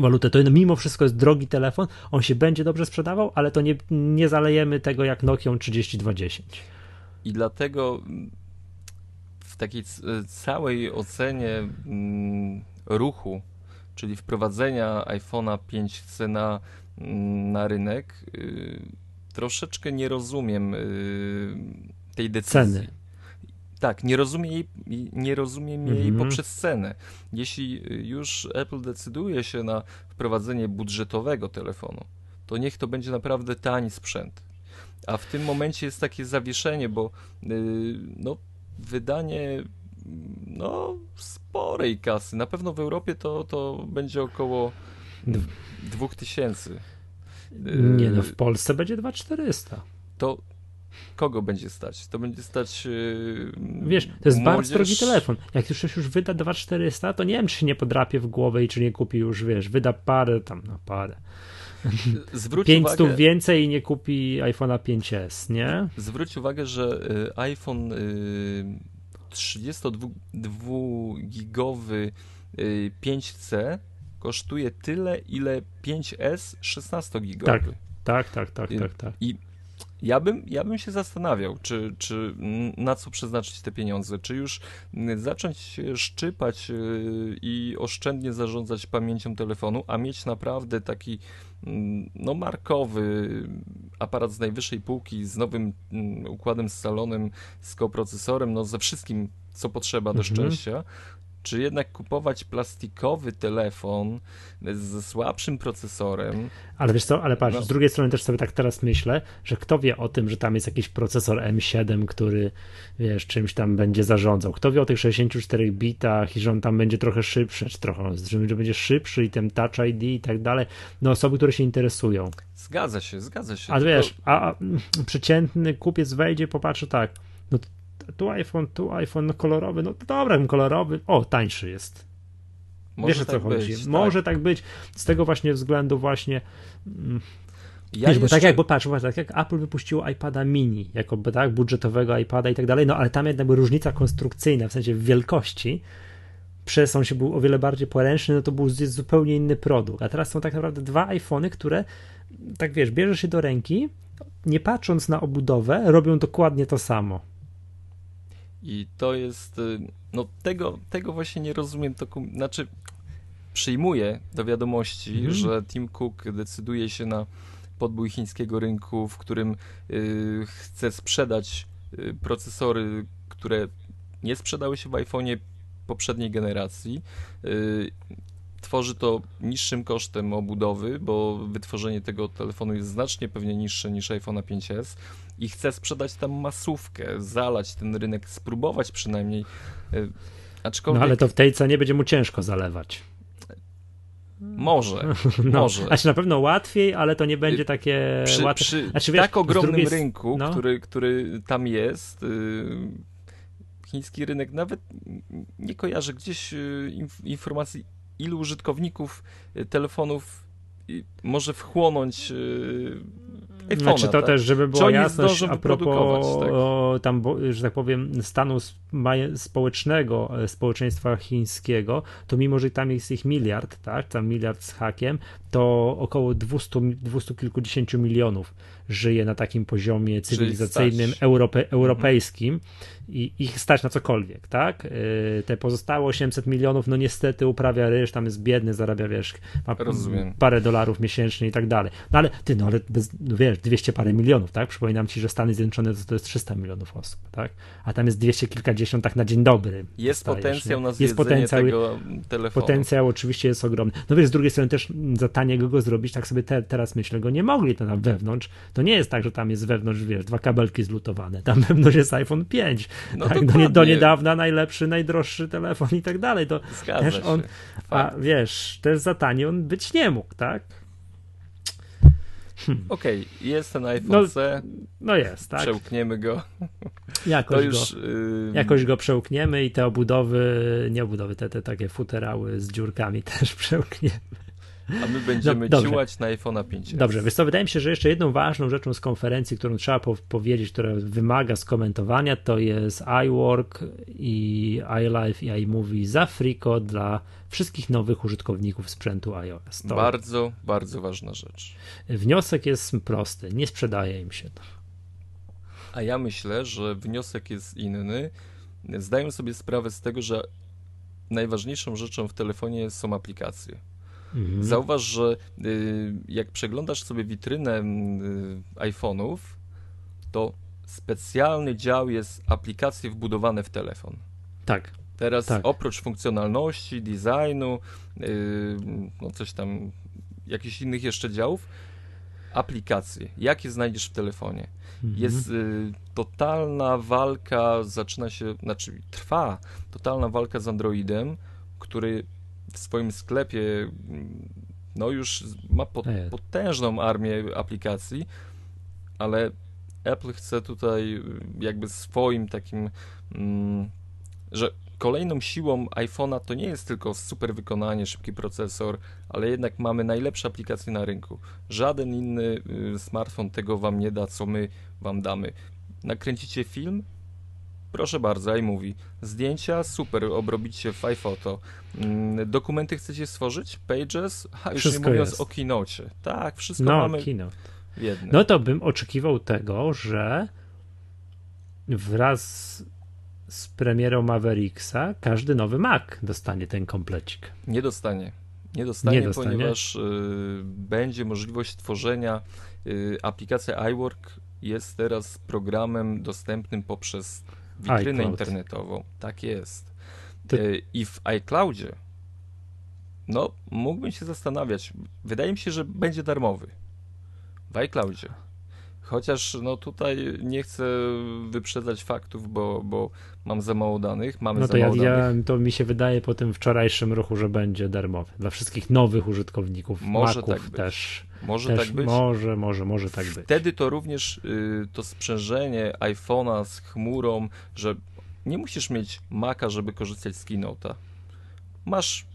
walutę. To mimo wszystko jest drogi telefon, on się będzie dobrze sprzedawał, ale to nie, nie zalejemy tego jak Nokia 3210. I dlatego w takiej całej ocenie mm, ruchu, czyli wprowadzenia iPhone'a 5C na, mm, na rynek, y, troszeczkę nie rozumiem y, tej decyzji. Ceny. Tak, nie rozumiem jej, nie rozumiem jej mhm. poprzez cenę. Jeśli już Apple decyduje się na wprowadzenie budżetowego telefonu, to niech to będzie naprawdę tani sprzęt. A w tym momencie jest takie zawieszenie, bo yy, no, wydanie no, sporej kasy. Na pewno w Europie to, to będzie około 2000. Nie, no w Polsce będzie 2400. To kogo będzie stać? To będzie stać. Yy, Wiesz, to jest młodzież... bardzo drogi telefon. Jak już już wyda 2400, to nie wiem, czy się nie podrapie w głowę i czy nie kupi już, wiesz, wyda parę tam, no parę. Zwróć 500 uwagę, więcej i nie kupi iPhone'a 5S, nie? Zwróć uwagę, że y, iPhone 32-gigowy y, 5C y, kosztuje tyle, ile 5S 16-gigowy. Tak, tak, tak, tak, tak, tak. I ja bym, ja bym się zastanawiał, czy, czy na co przeznaczyć te pieniądze. Czy już zacząć szczypać y, i oszczędnie zarządzać pamięcią telefonu, a mieć naprawdę taki no, markowy aparat z najwyższej półki, z nowym układem z salonem, z koprocesorem, no ze wszystkim, co potrzeba do mhm. szczęścia. Czy jednak kupować plastikowy telefon ze słabszym procesorem. Ale wiesz co, ale patrz, no. z drugiej strony też sobie tak teraz myślę, że kto wie o tym, że tam jest jakiś procesor M7, który wiesz, czymś tam będzie zarządzał. Kto wie o tych 64 bitach i że on tam będzie trochę szybszy, czy trochę, że będzie szybszy i ten Touch ID i tak dalej. No osoby, które się interesują. Zgadza się, zgadza się. A wiesz, a, a przeciętny kupiec wejdzie, popatrzy tak, tu iPhone, tu iPhone no kolorowy, no to dobra, kolorowy, o, tańszy jest. Może Wiesz o co tak chodzi? Być, Może tak. tak. być, z tego właśnie względu właśnie... Mm, ja Wiesz, jeszcze... bo tak jak, bo patrz, tak jak Apple wypuściło iPada mini, jako tak, budżetowego iPada i tak dalej, no ale tam jednak różnica konstrukcyjna, w sensie wielkości, przez on się był o wiele bardziej poręczny, no to był zupełnie inny produkt. A teraz są tak naprawdę dwa iPhony, które, tak wiesz, bierzesz się do ręki, nie patrząc na obudowę, robią dokładnie to samo. I to jest, y, no tego, tego właśnie nie rozumiem, to, znaczy przyjmuję do wiadomości, mm. że Tim Cook decyduje się na podbój chińskiego rynku, w którym y, chce sprzedać y, procesory, które nie sprzedały się w iPhone'ie poprzedniej generacji. Y, tworzy to niższym kosztem obudowy, bo wytworzenie tego telefonu jest znacznie pewnie niższe niż iPhone 5s i chce sprzedać tam masówkę, zalać ten rynek, spróbować przynajmniej. Y, aczkolwiek... No ale to w tej cenie będzie mu ciężko zalewać. Może, no, może. Znaczy na pewno łatwiej, ale to nie będzie y, takie przy, łatwe. Przy znaczy, wiesz, tak ogromnym drugiej... rynku, no. który, który tam jest, chiński rynek, nawet nie kojarzę gdzieś informacji ilu użytkowników y, telefonów może wchłonąć y, iPhone'a, Znaczy to tak? też, żeby była jasność a propos tak? tam, że tak powiem, stanu społecznego e, społeczeństwa chińskiego, to mimo, że tam jest ich miliard, tak, tam miliard z hakiem, to około 200, 200 kilkudziesięciu milionów żyje na takim poziomie cywilizacyjnym europe, europejskim. Mhm i ich stać na cokolwiek, tak? Y, te pozostałe 800 milionów, no niestety uprawia ryż, tam jest biedny, zarabia, wiesz, ma Rozumiem. parę dolarów miesięcznie i tak dalej. No ale ty, no ale bez, no wiesz, 200 parę milionów, tak? Przypominam ci, że Stany Zjednoczone to, to jest 300 milionów osób, tak? A tam jest 200 kilkadziesiąt tak na dzień dobry. Jest potencjał nie? na jest potencjał, tego telefonu. Potencjał oczywiście jest ogromny. No wiesz, z drugiej strony też za taniego go zrobić, tak sobie te, teraz myślę, go nie mogli to na wewnątrz. To nie jest tak, że tam jest wewnątrz, wiesz, dwa kabelki zlutowane. Tam wewnątrz jest iPhone 5 no tak, do, do, niedawna najlepszy, najdroższy telefon i tak dalej. To Zgadza też on, się. a wiesz, też za tani on być nie mógł, tak? Hmm. Okej, okay, jest ten iPhone no, C. No jest, tak. Przełkniemy go. Jakoś, już, go, yy... jakoś go przełkniemy i te obudowy, nie obudowy, te, te takie futerały z dziurkami też przełkniemy. A my będziemy no, ciłać na iPhone'a 5. Dobrze, więc to wydaje mi się, że jeszcze jedną ważną rzeczą z konferencji, którą trzeba po powiedzieć, która wymaga skomentowania, to jest iWork i iLife i iMovie za friko dla wszystkich nowych użytkowników sprzętu iOS. To bardzo, bardzo ważna rzecz. Wniosek jest prosty, nie sprzedaje im się to. A ja myślę, że wniosek jest inny. Zdaję sobie sprawę z tego, że najważniejszą rzeczą w telefonie są aplikacje. Mhm. Zauważ, że y, jak przeglądasz sobie witrynę y, iPhone'ów, to specjalny dział jest aplikacje wbudowane w telefon. Tak. Teraz tak. oprócz funkcjonalności, designu, y, no coś tam, jakichś innych jeszcze działów, aplikacje. Jakie znajdziesz w telefonie? Mhm. Jest y, totalna walka, zaczyna się, znaczy trwa totalna walka z Androidem, który w swoim sklepie no już ma potężną armię aplikacji, ale Apple chce tutaj jakby swoim takim, mm, że kolejną siłą iPhone'a to nie jest tylko super wykonanie, szybki procesor, ale jednak mamy najlepsze aplikacje na rynku. Żaden inny y, smartfon tego wam nie da, co my wam damy. Nakręcicie film, Proszę bardzo, iMovie. Zdjęcia, super, obrobicie w iPhoto. Mm, dokumenty chcecie stworzyć? Pages? A już wszystko nie mówiąc jest. o Keynote. Tak, wszystko no, mamy keynote. w jednym. No to bym oczekiwał tego, że wraz z premierą Mavericksa każdy nowy Mac dostanie ten komplecik. Nie dostanie. Nie dostanie, nie dostanie. ponieważ y, będzie możliwość tworzenia y, aplikacja iWork jest teraz programem dostępnym poprzez witrynę iCloud. internetową. Tak jest. To... I w iCloudzie no, mógłbym się zastanawiać. Wydaje mi się, że będzie darmowy. W iCloudzie. Chociaż no tutaj nie chcę wyprzedzać faktów, bo, bo mam za mało danych. Mamy no to ja, ja, to mi się wydaje po tym wczorajszym ruchu, że będzie darmowy. Dla wszystkich nowych użytkowników. Może Maców tak też. Może też, tak być. Może, może, może tak być. Wtedy to również y, to sprzężenie iPhone'a z chmurą, że nie musisz mieć Maca, żeby korzystać z Keynote'a. Masz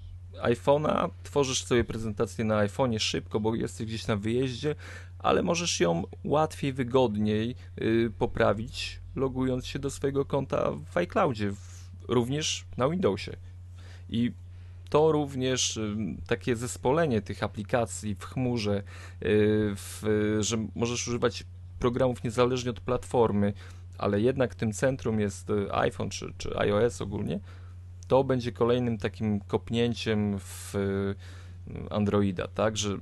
iPhone'a, tworzysz sobie prezentację na iPhone'ie szybko, bo jesteś gdzieś na wyjeździe, ale możesz ją łatwiej, wygodniej yy, poprawić, logując się do swojego konta w iCloudzie, w, również na Windowsie. I to również y, takie zespolenie tych aplikacji w chmurze, y, w, że możesz używać programów niezależnie od platformy, ale jednak tym centrum jest y, iPhone czy, czy iOS ogólnie, to będzie kolejnym takim kopnięciem w Androida, tak, że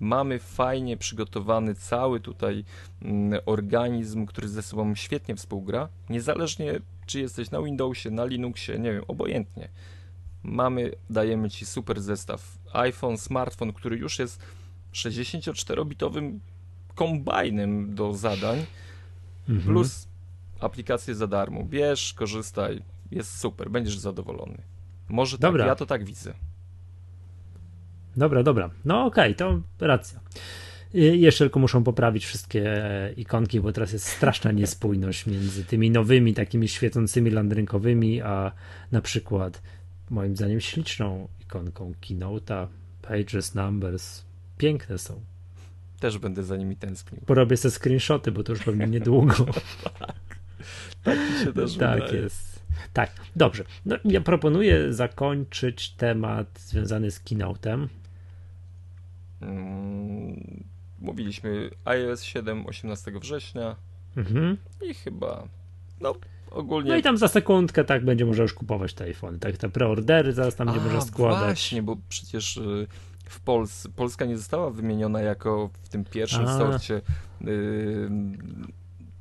mamy fajnie przygotowany cały tutaj mm, organizm, który ze sobą świetnie współgra, niezależnie czy jesteś na Windowsie, na Linuxie, nie wiem, obojętnie. Mamy, dajemy ci super zestaw iPhone, smartfon, który już jest 64-bitowym kombajnem do zadań, mhm. plus aplikacje za darmo. Bierz, korzystaj, jest super, będziesz zadowolony. Może Dobra. tak, ja to tak widzę. Dobra, dobra. No okej, okay, to racja. Jeszcze tylko muszą poprawić wszystkie e, ikonki, bo teraz jest straszna niespójność między tymi nowymi, takimi świecącymi landrynkowymi, a na przykład moim zdaniem śliczną ikonką Keynote'a, Pages, Numbers. Piękne są. Też będę za nimi tęsknił. Porobię sobie screenshoty, bo to już pewnie niedługo. tak. Tak mi się też Tak wydaje. jest. Tak, dobrze. No, ja proponuję zakończyć temat związany z keynote'em. Mm, mówiliśmy iOS 7 18 września mhm. i chyba no ogólnie... No i tam za sekundkę tak będzie można już kupować te tak te preordery zaraz tam będzie można składać. właśnie, bo przecież y, w Polsce, Polska nie została wymieniona jako w tym pierwszym A. sorcie y,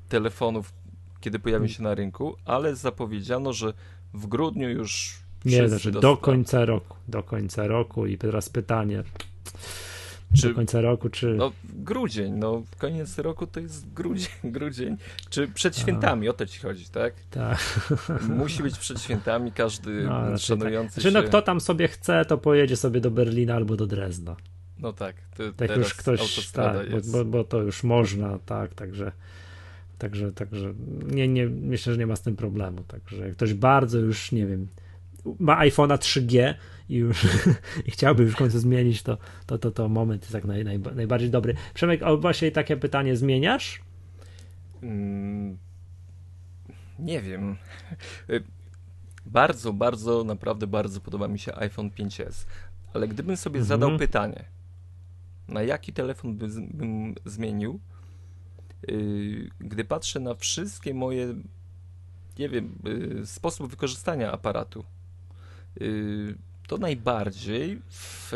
telefonów kiedy pojawi się na rynku, ale zapowiedziano, że w grudniu już nie, znaczy do końca roku, do końca roku i teraz pytanie, czy, do końca roku, czy... No grudzień, no koniec roku to jest grudzień, grudzień, czy przed świętami, A. o to ci chodzi, tak? Tak. Musi być przed świętami, każdy no, tak. szanujący tak. Czy no kto tam sobie chce, to pojedzie sobie do Berlina albo do Drezna. No tak, to tak już ktoś, tak, bo, bo, bo, to już można, tak, także Także, także nie, nie, myślę, że nie ma z tym problemu. Także jak ktoś bardzo już, nie wiem, ma iPhone'a 3G i już i chciałby już w końcu zmienić, to, to, to, to moment jest tak naj, naj, najbardziej dobry. Przemek, o właśnie takie pytanie zmieniasz? Mm, nie wiem. Bardzo, bardzo, naprawdę bardzo podoba mi się iPhone 5S. Ale gdybym sobie mhm. zadał pytanie, na jaki telefon by, bym zmienił, Y, gdy patrzę na wszystkie moje, nie wiem, y, sposób wykorzystania aparatu, to najbardziej w,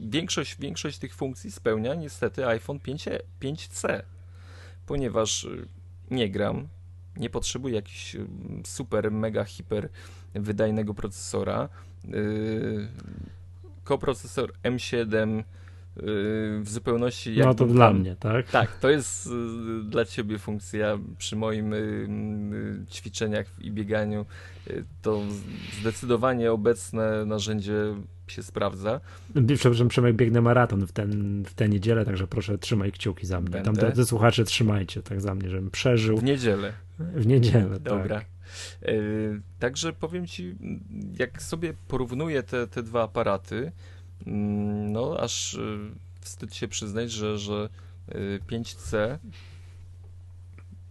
większość, większość tych funkcji spełnia niestety iPhone 5, 5C, ponieważ nie gram, nie potrzebuję jakiś super, mega, hiper wydajnego procesora. Koprocesor M7 w zupełności. No to dla mnie, tak? Tak, to jest y, dla ciebie funkcja przy moim y, y, ćwiczeniach i bieganiu. To zdecydowanie obecne narzędzie się sprawdza. Przepraszam, Przemek, biegnę maraton w, ten, w tę niedzielę, także proszę trzymaj kciuki za mnie. Będę. Tam drodzy słuchacze, trzymajcie tak za mnie, żebym przeżył. W niedzielę. W niedzielę, Dobra. Tak. Także powiem ci, jak sobie porównuję te, te dwa aparaty, no aż y, wstyd się przyznać, że, że 5C y,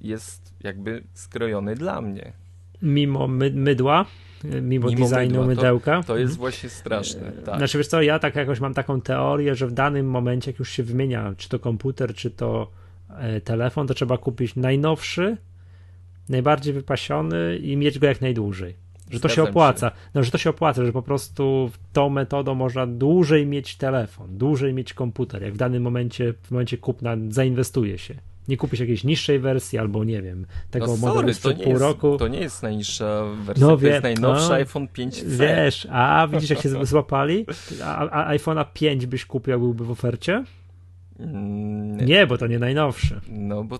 jest jakby skrojony dla mnie. Mimo my, mydła? Mimo, mimo designu mydła, mydełka. To, to, jest właśnie straszne. Tak. Znaczy, wiesz co, ja tak jakoś mam taką teorię, że w danym momencie, jak już się wymienia, czy to komputer, czy to e, telefon, to trzeba kupić najnowszy, najbardziej wypasiony i mieć go jak najdłużej. Że to się opłaca. Się. No, że to się opłaca, że po prostu tą metodą można dłużej mieć telefon, dłużej mieć komputer, jak w danym momencie, w momencie kupna zainwestuje się. Nie kupisz jakiejś niższej wersji albo nie wiem, tego no modelu sprzed pół jest, roku. To nie jest najniższa wersja, no, wie, to jest najnowszy no, iPhone 5C. Wiesz, a widzisz jak się złapali? A, a iPhone'a 5 byś kupił, byłby w ofercie? Mm, nie. nie, bo to nie najnowszy. No bo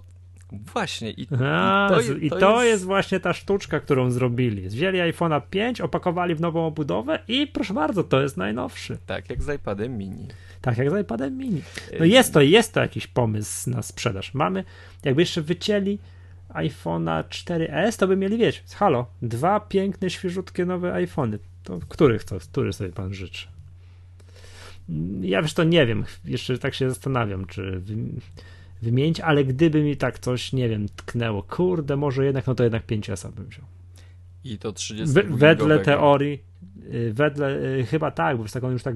Właśnie. I, A, i, to, jest, i to, jest... jest... właśnie ta sztuczka, którą zrobili. Wzięli iPhone'a 5, opakowali w nową obudowę i proszę bardzo, to jest najnowszy. Tak, jak z iPadem mini. Tak, jak z iPadem mini. No jest to, jest to jakiś pomysł na sprzedaż. Mamy, jakby jeszcze wycięli iPhone'a 4S, to by mieli, wiecie, halo, dwa piękne, świeżutkie nowe iPhony. To których to, który sobie pan życzy? Ja wiesz, to nie wiem, jeszcze tak się zastanawiam, czy wymienić, ale gdyby mi tak coś, nie wiem, tknęło, kurde, może jednak, no to jednak 5S bym wziął. I to 30 w, Wedle teorii, y, wedle, y, chyba tak, bo tak on już tak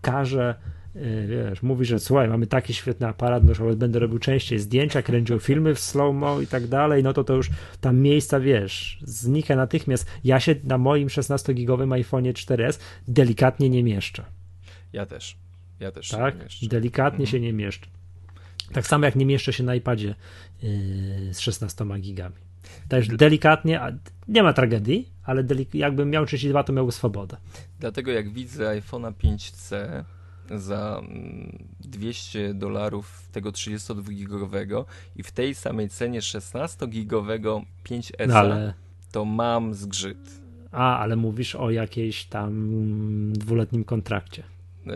każe, y, wiesz, mówi, że słuchaj, mamy taki świetny aparat, no, będę robił częściej zdjęcia, kręcił filmy w slow-mo i tak dalej, no to to już tam miejsca, wiesz, znika natychmiast. Ja się na moim 16-gigowym iPhone'ie 4S delikatnie nie mieszczę. Ja też. Ja też tak? Delikatnie mhm. się nie mieszczę. Tak samo jak nie mieszczę się na iPadzie yy, z 16 gigami. Też delikatnie, nie ma tragedii, ale jakbym miał 32, to miałby swobodę. Dlatego jak widzę iPhone'a 5C za 200 mm, dolarów tego 32-gigowego i w tej samej cenie 16-gigowego 5S, no ale... to mam zgrzyt. A, ale mówisz o jakiejś tam dwuletnim kontrakcie yy...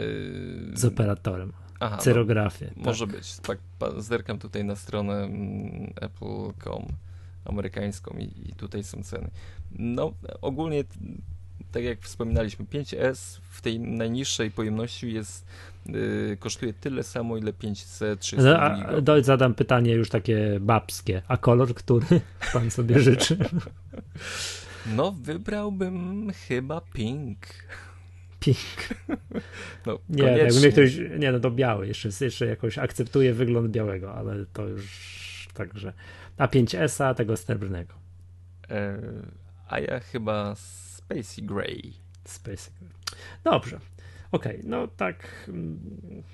z operatorem. Aha, Cerografię. No, może tak. być. Tak, zerkam tutaj na stronę mm, Apple.com amerykańską i, i, tutaj są ceny. No, ogólnie, tak jak wspominaliśmy, 5S w tej najniższej pojemności jest yy, kosztuje tyle samo, ile 5C 300 no, Zadam pytanie już takie babskie. A kolor, który pan sobie życzy? No, wybrałbym chyba pink. Pink. No, nie, jakby mnie ktoś, nie no to biały, jeszcze, jeszcze jakoś akceptuje wygląd białego, ale to już także. A 5S-a tego srebrnego. E, a ja chyba Spacey Gray. Spacey Gray. Dobrze. Okej, okay, no tak. Mm,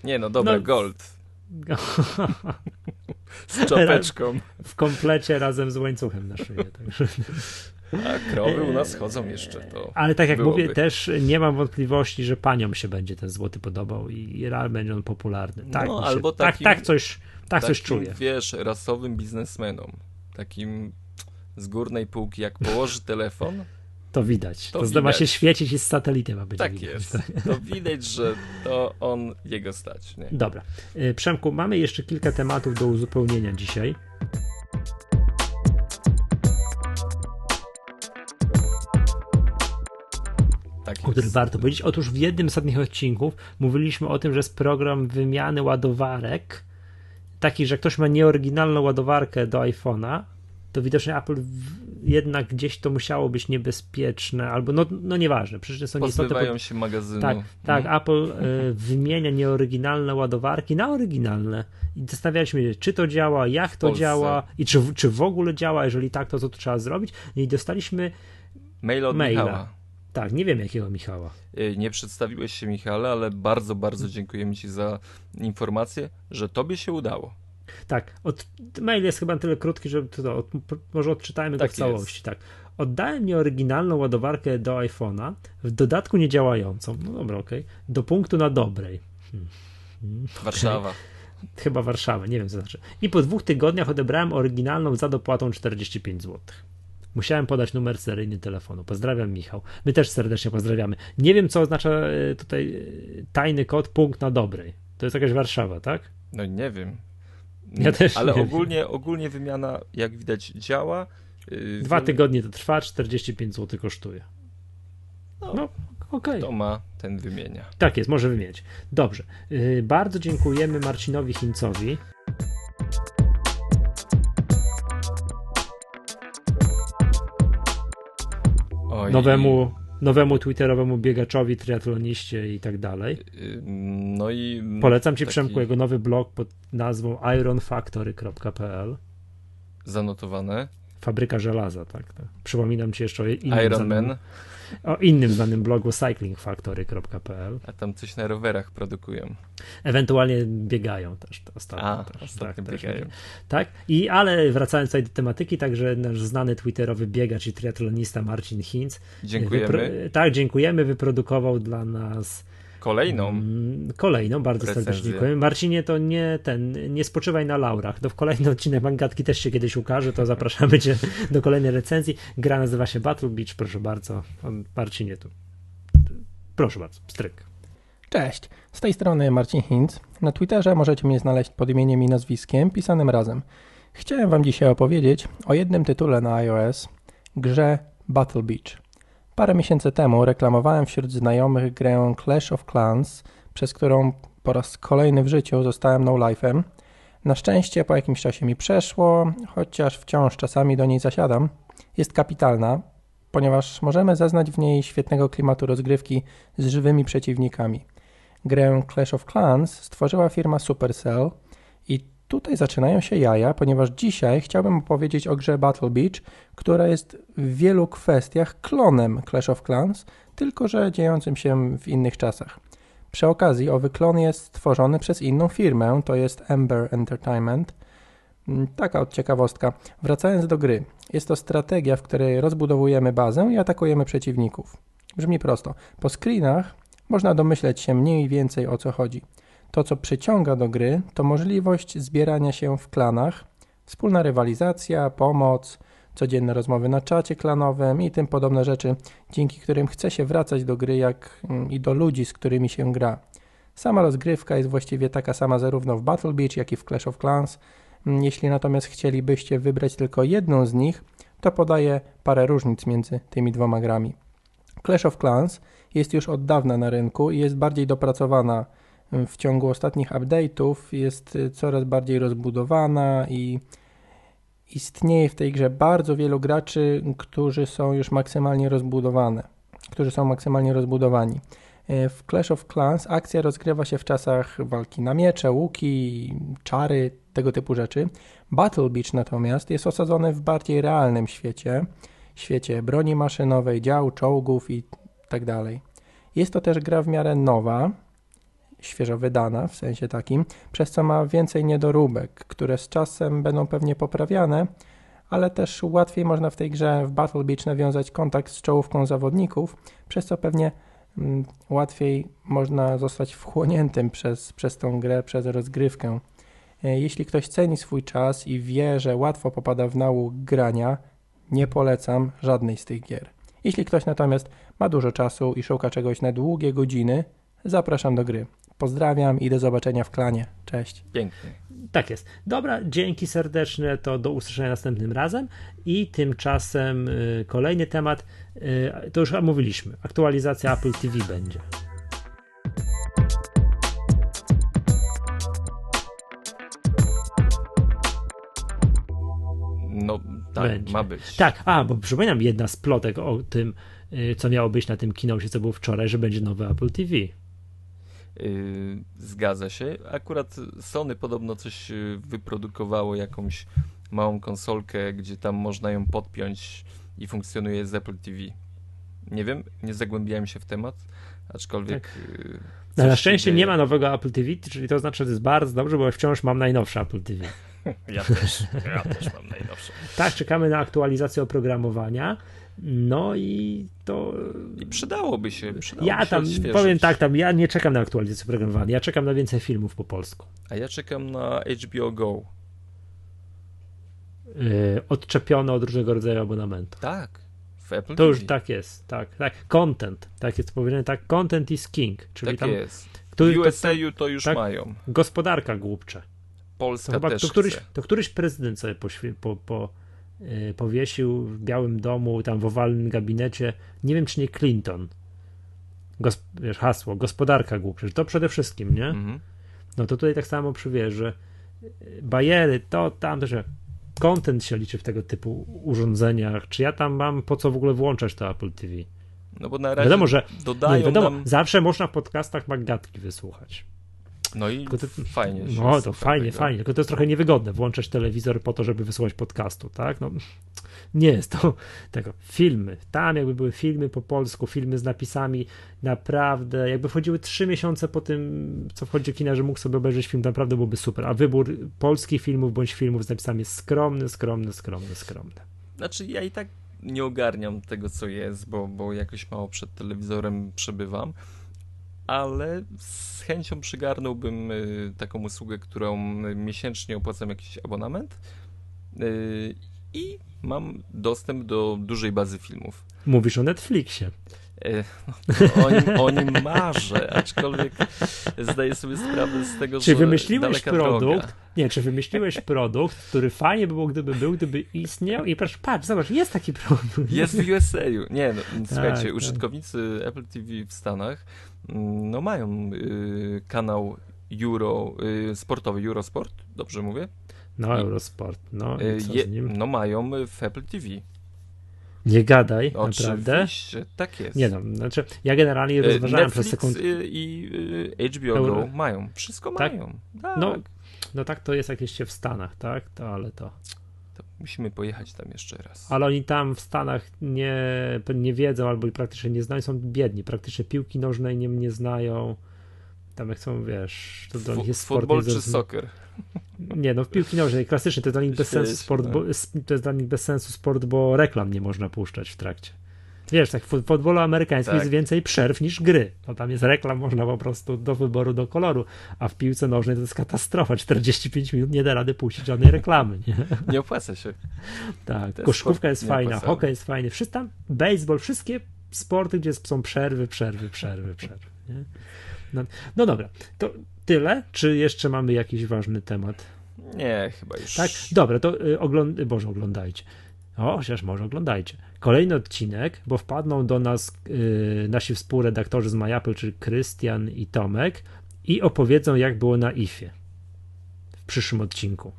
nie no, dobra, no, gold. Z czopeczką. W komplecie razem z łańcuchem na szyję. Także. A krowy u nas chodzą jeszcze. To Ale tak jak byłoby. mówię, też nie mam wątpliwości, że paniom się będzie ten złoty podobał i real będzie on popularny. Tak, no, albo się, takim, tak, tak coś, tak takim, coś czuję. Wiesz, rasowym biznesmenom, takim z górnej półki, jak położy telefon, to widać. To, to widać. ma się świecić i z satelity ma być tak widać. jest. To widać, że to on jego stać. Nie? Dobra. Y, Przemku, mamy jeszcze kilka tematów do uzupełnienia dzisiaj. Tak o których warto powiedzieć. Otóż w jednym z ostatnich odcinków mówiliśmy o tym, że jest program wymiany ładowarek, taki, że ktoś ma nieoryginalną ładowarkę do iPhone'a, to widocznie Apple jednak gdzieś to musiało być niebezpieczne, albo no, no nieważne, przecież są Pozbywają pod... się magazynu. Tak, tak hmm. Apple y, wymienia nieoryginalne ładowarki na oryginalne i zastanawialiśmy się, czy to działa, jak to działa i czy, czy w ogóle działa, jeżeli tak, to co to trzeba zrobić i dostaliśmy mail od maila. Michała. Tak, nie wiem jakiego Michała. Y, nie przedstawiłeś się, Michale, ale bardzo, bardzo dziękujemy Ci za informację, że Tobie się udało. Tak, od, mail jest chyba tyle krótki, że to, od, może odczytajmy tak go w całości. Tak. Oddałem nieoryginalną ładowarkę do iPhone'a, w dodatku niedziałającą, no dobra, okej, okay, do punktu na dobrej. Hmm. hmm Warszawa. Chyba Warszawa, nie wiem co znaczy. I po dwóch tygodniach odebrałem oryginalną za dopłatą 45 zł. Musiałem podać numer seryjny telefonu. Pozdrawiam, Michał. My też serdecznie pozdrawiamy. Nie wiem, co oznacza e, tutaj e, tajny kod punkt na dobrej. To jest jakaś Warszawa, tak? No nie wiem. Ja też Ale ogólnie, wiem. ogólnie wymiana, jak widać, działa. Y, Dwa tygodnie to trwa, 45 zł kosztuje. No, no okej. Okay. To ma, ten wymienia. Tak jest, może wymienić. Dobrze. Y, bardzo dziękujemy Marcinowi Chińcowi. Nowemu, nowemu twitterowemu biegaczowi, triatloniście i tak dalej. No i polecam ci taki... Przemku jego nowy blog pod nazwą ironfactory.pl. Zanotowane. Fabryka żelaza, tak, tak. Przypominam ci jeszcze o innym. Iron Man. O innym znanym blogu cyclingfactory.pl. A tam coś na rowerach produkują. Ewentualnie biegają też ostatnio. A, też, ostatnio tak, biegają. tak, i ale wracając tutaj do tematyki, także nasz znany twitterowy biegacz i triatlonista Marcin Hinz. Dziękujemy. Wypro- tak, dziękujemy. Wyprodukował dla nas Kolejną. Mm, kolejną, bardzo recenzję. serdecznie dziękuję. Marcinie, to nie ten, nie spoczywaj na laurach. To w kolejny odcinek Mangatki też się kiedyś ukaże, to zapraszamy cię do kolejnej recenzji. Gra nazywa się Battle Beach, proszę bardzo. Marcinie tu. Proszę bardzo, stryk. Cześć, z tej strony Marcin Hinz. Na Twitterze możecie mnie znaleźć pod imieniem i nazwiskiem pisanym razem. Chciałem wam dzisiaj opowiedzieć o jednym tytule na iOS, grze Battle Beach. Parę miesięcy temu reklamowałem wśród znajomych grę Clash of Clans, przez którą po raz kolejny w życiu zostałem no-life'em. Na szczęście po jakimś czasie mi przeszło, chociaż wciąż czasami do niej zasiadam. Jest kapitalna, ponieważ możemy zaznać w niej świetnego klimatu rozgrywki z żywymi przeciwnikami. Grę Clash of Clans stworzyła firma Supercell i Tutaj zaczynają się jaja, ponieważ dzisiaj chciałbym opowiedzieć o grze Battle Beach, która jest w wielu kwestiach klonem Clash of Clans, tylko że dziejącym się w innych czasach. Przy okazji owy klon jest stworzony przez inną firmę, to jest Ember Entertainment. Mm, taka ciekawostka. Wracając do gry. Jest to strategia, w której rozbudowujemy bazę i atakujemy przeciwników. Brzmi prosto. Po screenach można domyśleć się mniej więcej o co chodzi. To, co przyciąga do gry, to możliwość zbierania się w klanach, wspólna rywalizacja, pomoc, codzienne rozmowy na czacie klanowym i tym podobne rzeczy, dzięki którym chce się wracać do gry jak mm, i do ludzi, z którymi się gra. Sama rozgrywka jest właściwie taka sama zarówno w Battle Beach, jak i w Clash of Clans. Mm, jeśli natomiast chcielibyście wybrać tylko jedną z nich, to podaję parę różnic między tymi dwoma grami. Clash of Clans jest już od dawna na rynku i jest bardziej dopracowana w ciągu ostatnich update'ów jest y, coraz bardziej rozbudowana i istnieje w tej grze bardzo wielu graczy, którzy są już maksymalnie rozbudowane, którzy są maksymalnie rozbudowani. Y, w Clash of Clans akcja rozgrywa się w czasach walki na miecze, łuki, czary, tego typu rzeczy. Battle Beach natomiast jest osadzony w bardziej realnym świecie, świecie broni maszynowej, dział, czołgów i tak dalej. Jest to też gra w miarę nowa, świeżo wydana, w sensie takim, przez co ma więcej niedoróbek, które z czasem będą pewnie poprawiane, ale też łatwiej można w tej grze w Battle Beach nawiązać kontakt z czołówką zawodników, przez co pewnie mm, łatwiej można zostać wchłoniętym przez, przez tą grę, przez rozgrywkę. E, jeśli ktoś ceni swój czas i wie, że łatwo popada w nałóg grania, nie polecam żadnej z tych gier. Jeśli ktoś natomiast ma dużo czasu i szuka czegoś na długie godziny, zapraszam do gry. Pozdrawiam i do zobaczenia w klanie. Cześć. Pięknie. Tak jest. Dobra, dzięki serdeczne, to do usłyszenia następnym razem. I tymczasem y, kolejny temat, y, to już mówiliśmy, aktualizacja Apple TV będzie. No, tak, będzie. ma być. Tak, a, bo przypominam jedna z plotek o tym, y, co miało być na tym kinosie, co było wczoraj, że będzie nowy Apple TV. Yy, zgadza się. Akurat Sony podobno coś yy, wyprodukowało, jakąś małą konsolkę, gdzie tam można ją podpiąć i funkcjonuje z Apple TV. Nie wiem, nie zagłębiałem się w temat, aczkolwiek. Tak. Yy, no, na szczęście nie ma nowego Apple TV, czyli to znaczy, że to jest bardzo dobrze, bo wciąż mam najnowsze Apple TV. Ja też, ja też mam najnowsze. tak, czekamy na aktualizację oprogramowania. No i to. I przydałoby się. Przydałoby ja tam powiem tak, tam ja nie czekam na aktualizację programowania, ja czekam na więcej filmów po polsku. A ja czekam na HBO Go. Yy, odczepione od różnego rodzaju abonamentu. Tak. W Apple to TV. już tak jest, tak, tak. Content, tak jest powiedziane, tak. Content is king. Czyli tak tam, jest. W USA to, to już tak, mają. Gospodarka głupcze. Polska to chyba, też to któryś, to któryś prezydent sobie po, po Y, powiesił w Białym Domu, tam w owalnym gabinecie, nie wiem czy nie Clinton, Gos wiesz, hasło, gospodarka głupsza, to przede wszystkim, nie? Mhm. No to tutaj tak samo przywiesz, że y, bajery, to tam, to, że content się liczy w tego typu urządzeniach, czy ja tam mam po co w ogóle włączać to Apple TV? No bo na razie wiadomo, że dodają nie, wiadomo, nam... zawsze można w podcastach magatki wysłuchać. No i to, fajnie. No to fajnie, tego. fajnie, tylko to jest trochę niewygodne włączać telewizor po to, żeby wysłuchać podcastu, tak? No, nie jest to tego. Filmy, tam jakby były filmy po polsku, filmy z napisami, naprawdę, jakby wchodziły trzy miesiące po tym, co wchodzi do kina, że mógł sobie obejrzeć film, naprawdę byłoby super, a wybór polskich filmów bądź filmów z napisami jest skromny, skromny, skromny, skromny. Znaczy ja i tak nie ogarniam tego, co jest, bo, bo jakoś mało przed telewizorem przebywam, ale z chęcią przygarnąłbym y, taką usługę, którą miesięcznie opłacam jakiś abonament y, i mam dostęp do dużej bazy filmów. Mówisz o Netflixie. E, no, o, nim, o nim marzę, aczkolwiek zdaję sobie sprawę z tego, czy że wymyśliłeś produkt, droga. nie, czy wymyśliłeś produkt, który fajnie by było, gdyby był, gdyby istniał i patrz, patrz, zobacz, jest taki produkt. Jest w USA. Nie, no, słuchajcie, tak, tak. użytkownicy tak. Apple TV w Stanach mm, no mają y, kanał Euro, y, sportowy Eurosport, dobrze mówię? No, Eurosport, no y, je, No mają w Apple TV. Nie gadaj, Oczywiście, naprawdę. tak jest. Nie no, znaczy ja generalnie y, rozważałem przez sekundę. i HBO Go mają, wszystko tak? mają. Tak. No, no tak to jest jak jeszcze w Stanach, tak? To, ale to... to... Musimy pojechać tam jeszcze raz. Ale oni tam w Stanach nie, nie wiedzą albo praktycznie nie znają, są biedni, praktycznie piłki nożnej nie, nie znają. Tam jak są, wiesz, to do nich jest sport. Futbol czy soccer? Nie, no w piłki nożnej klasycznie to jest dla nich bez sensu sport, bo, to jest dla nich bez sensu sport, bo reklam nie można puszczać w trakcie. Wiesz, tak w futbolu amerykańskim tak. jest więcej przerw niż gry. No tam jest reklam, można po prostu do wyboru, do koloru, a w piłce nożnej to jest katastrofa. 45 minut nie da rady puścić żadnej reklamy. Nie, nie opłaca się. Tak, koszkówka jest fajna, hokej jest fajny, wszyscy tam, baseball, wszystkie sporty, gdzie są przerwy, przerwy, przerwy, przerwy. Nie? No, no dobra, to tyle? Czy jeszcze mamy jakiś ważny temat? Nie, chyba już. Tak, dobra, to y, ogląd... Boże, oglądajcie. O, chociaż może oglądajcie. Kolejny odcinek, bo wpadną do nas y, nasi współredaktorzy z MyApple, czyli Krystian i Tomek i opowiedzą, jak było na IFie w przyszłym odcinku.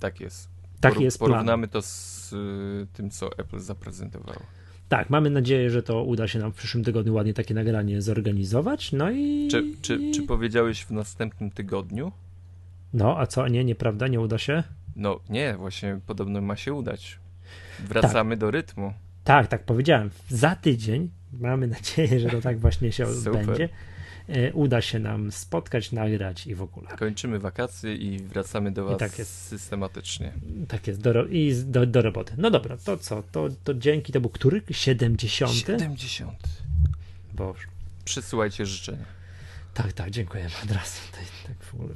Tak jest. Tak Por jest Porównamy plan. to z y, tym, co Apple zaprezentowało. Tak, mamy nadzieję, że to uda się nam w przyszłym tygodniu ładnie takie nagranie zorganizować. No i. Czy, czy, czy powiedziałeś w następnym tygodniu? No, a co? Nie, nieprawda? Nie uda się? No nie, właśnie podobno ma się udać. Wracamy tak. do rytmu. Tak, tak powiedziałem. Za tydzień mamy nadzieję, że to tak właśnie się odbędzie. E, uda się nam spotkać, nagrać i w ogóle. Kończymy wakacje i wracamy do Was tak jest. systematycznie. Tak jest, do, i do, do roboty. No dobra, to co? To, to dzięki, to był który? 70? 70. Boże. Przysyłajcie życzenia. Tak, tak, dziękujemy od razu. Tak, w ogóle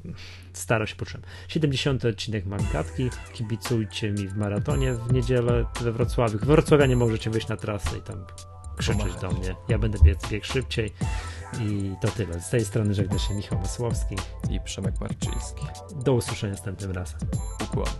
staro się poczułem. 70. odcinek Mankatki. Kibicujcie mi w maratonie w niedzielę we Wrocławiu. W Wrocławiu nie możecie wyjść na trasę i tam krzyczeć do mnie. Ja będę biec bieg szybciej. I to tyle. Z tej strony żegna się Michał Masłowski i Przemek Marczyński. Do usłyszenia następnym razem. Układy.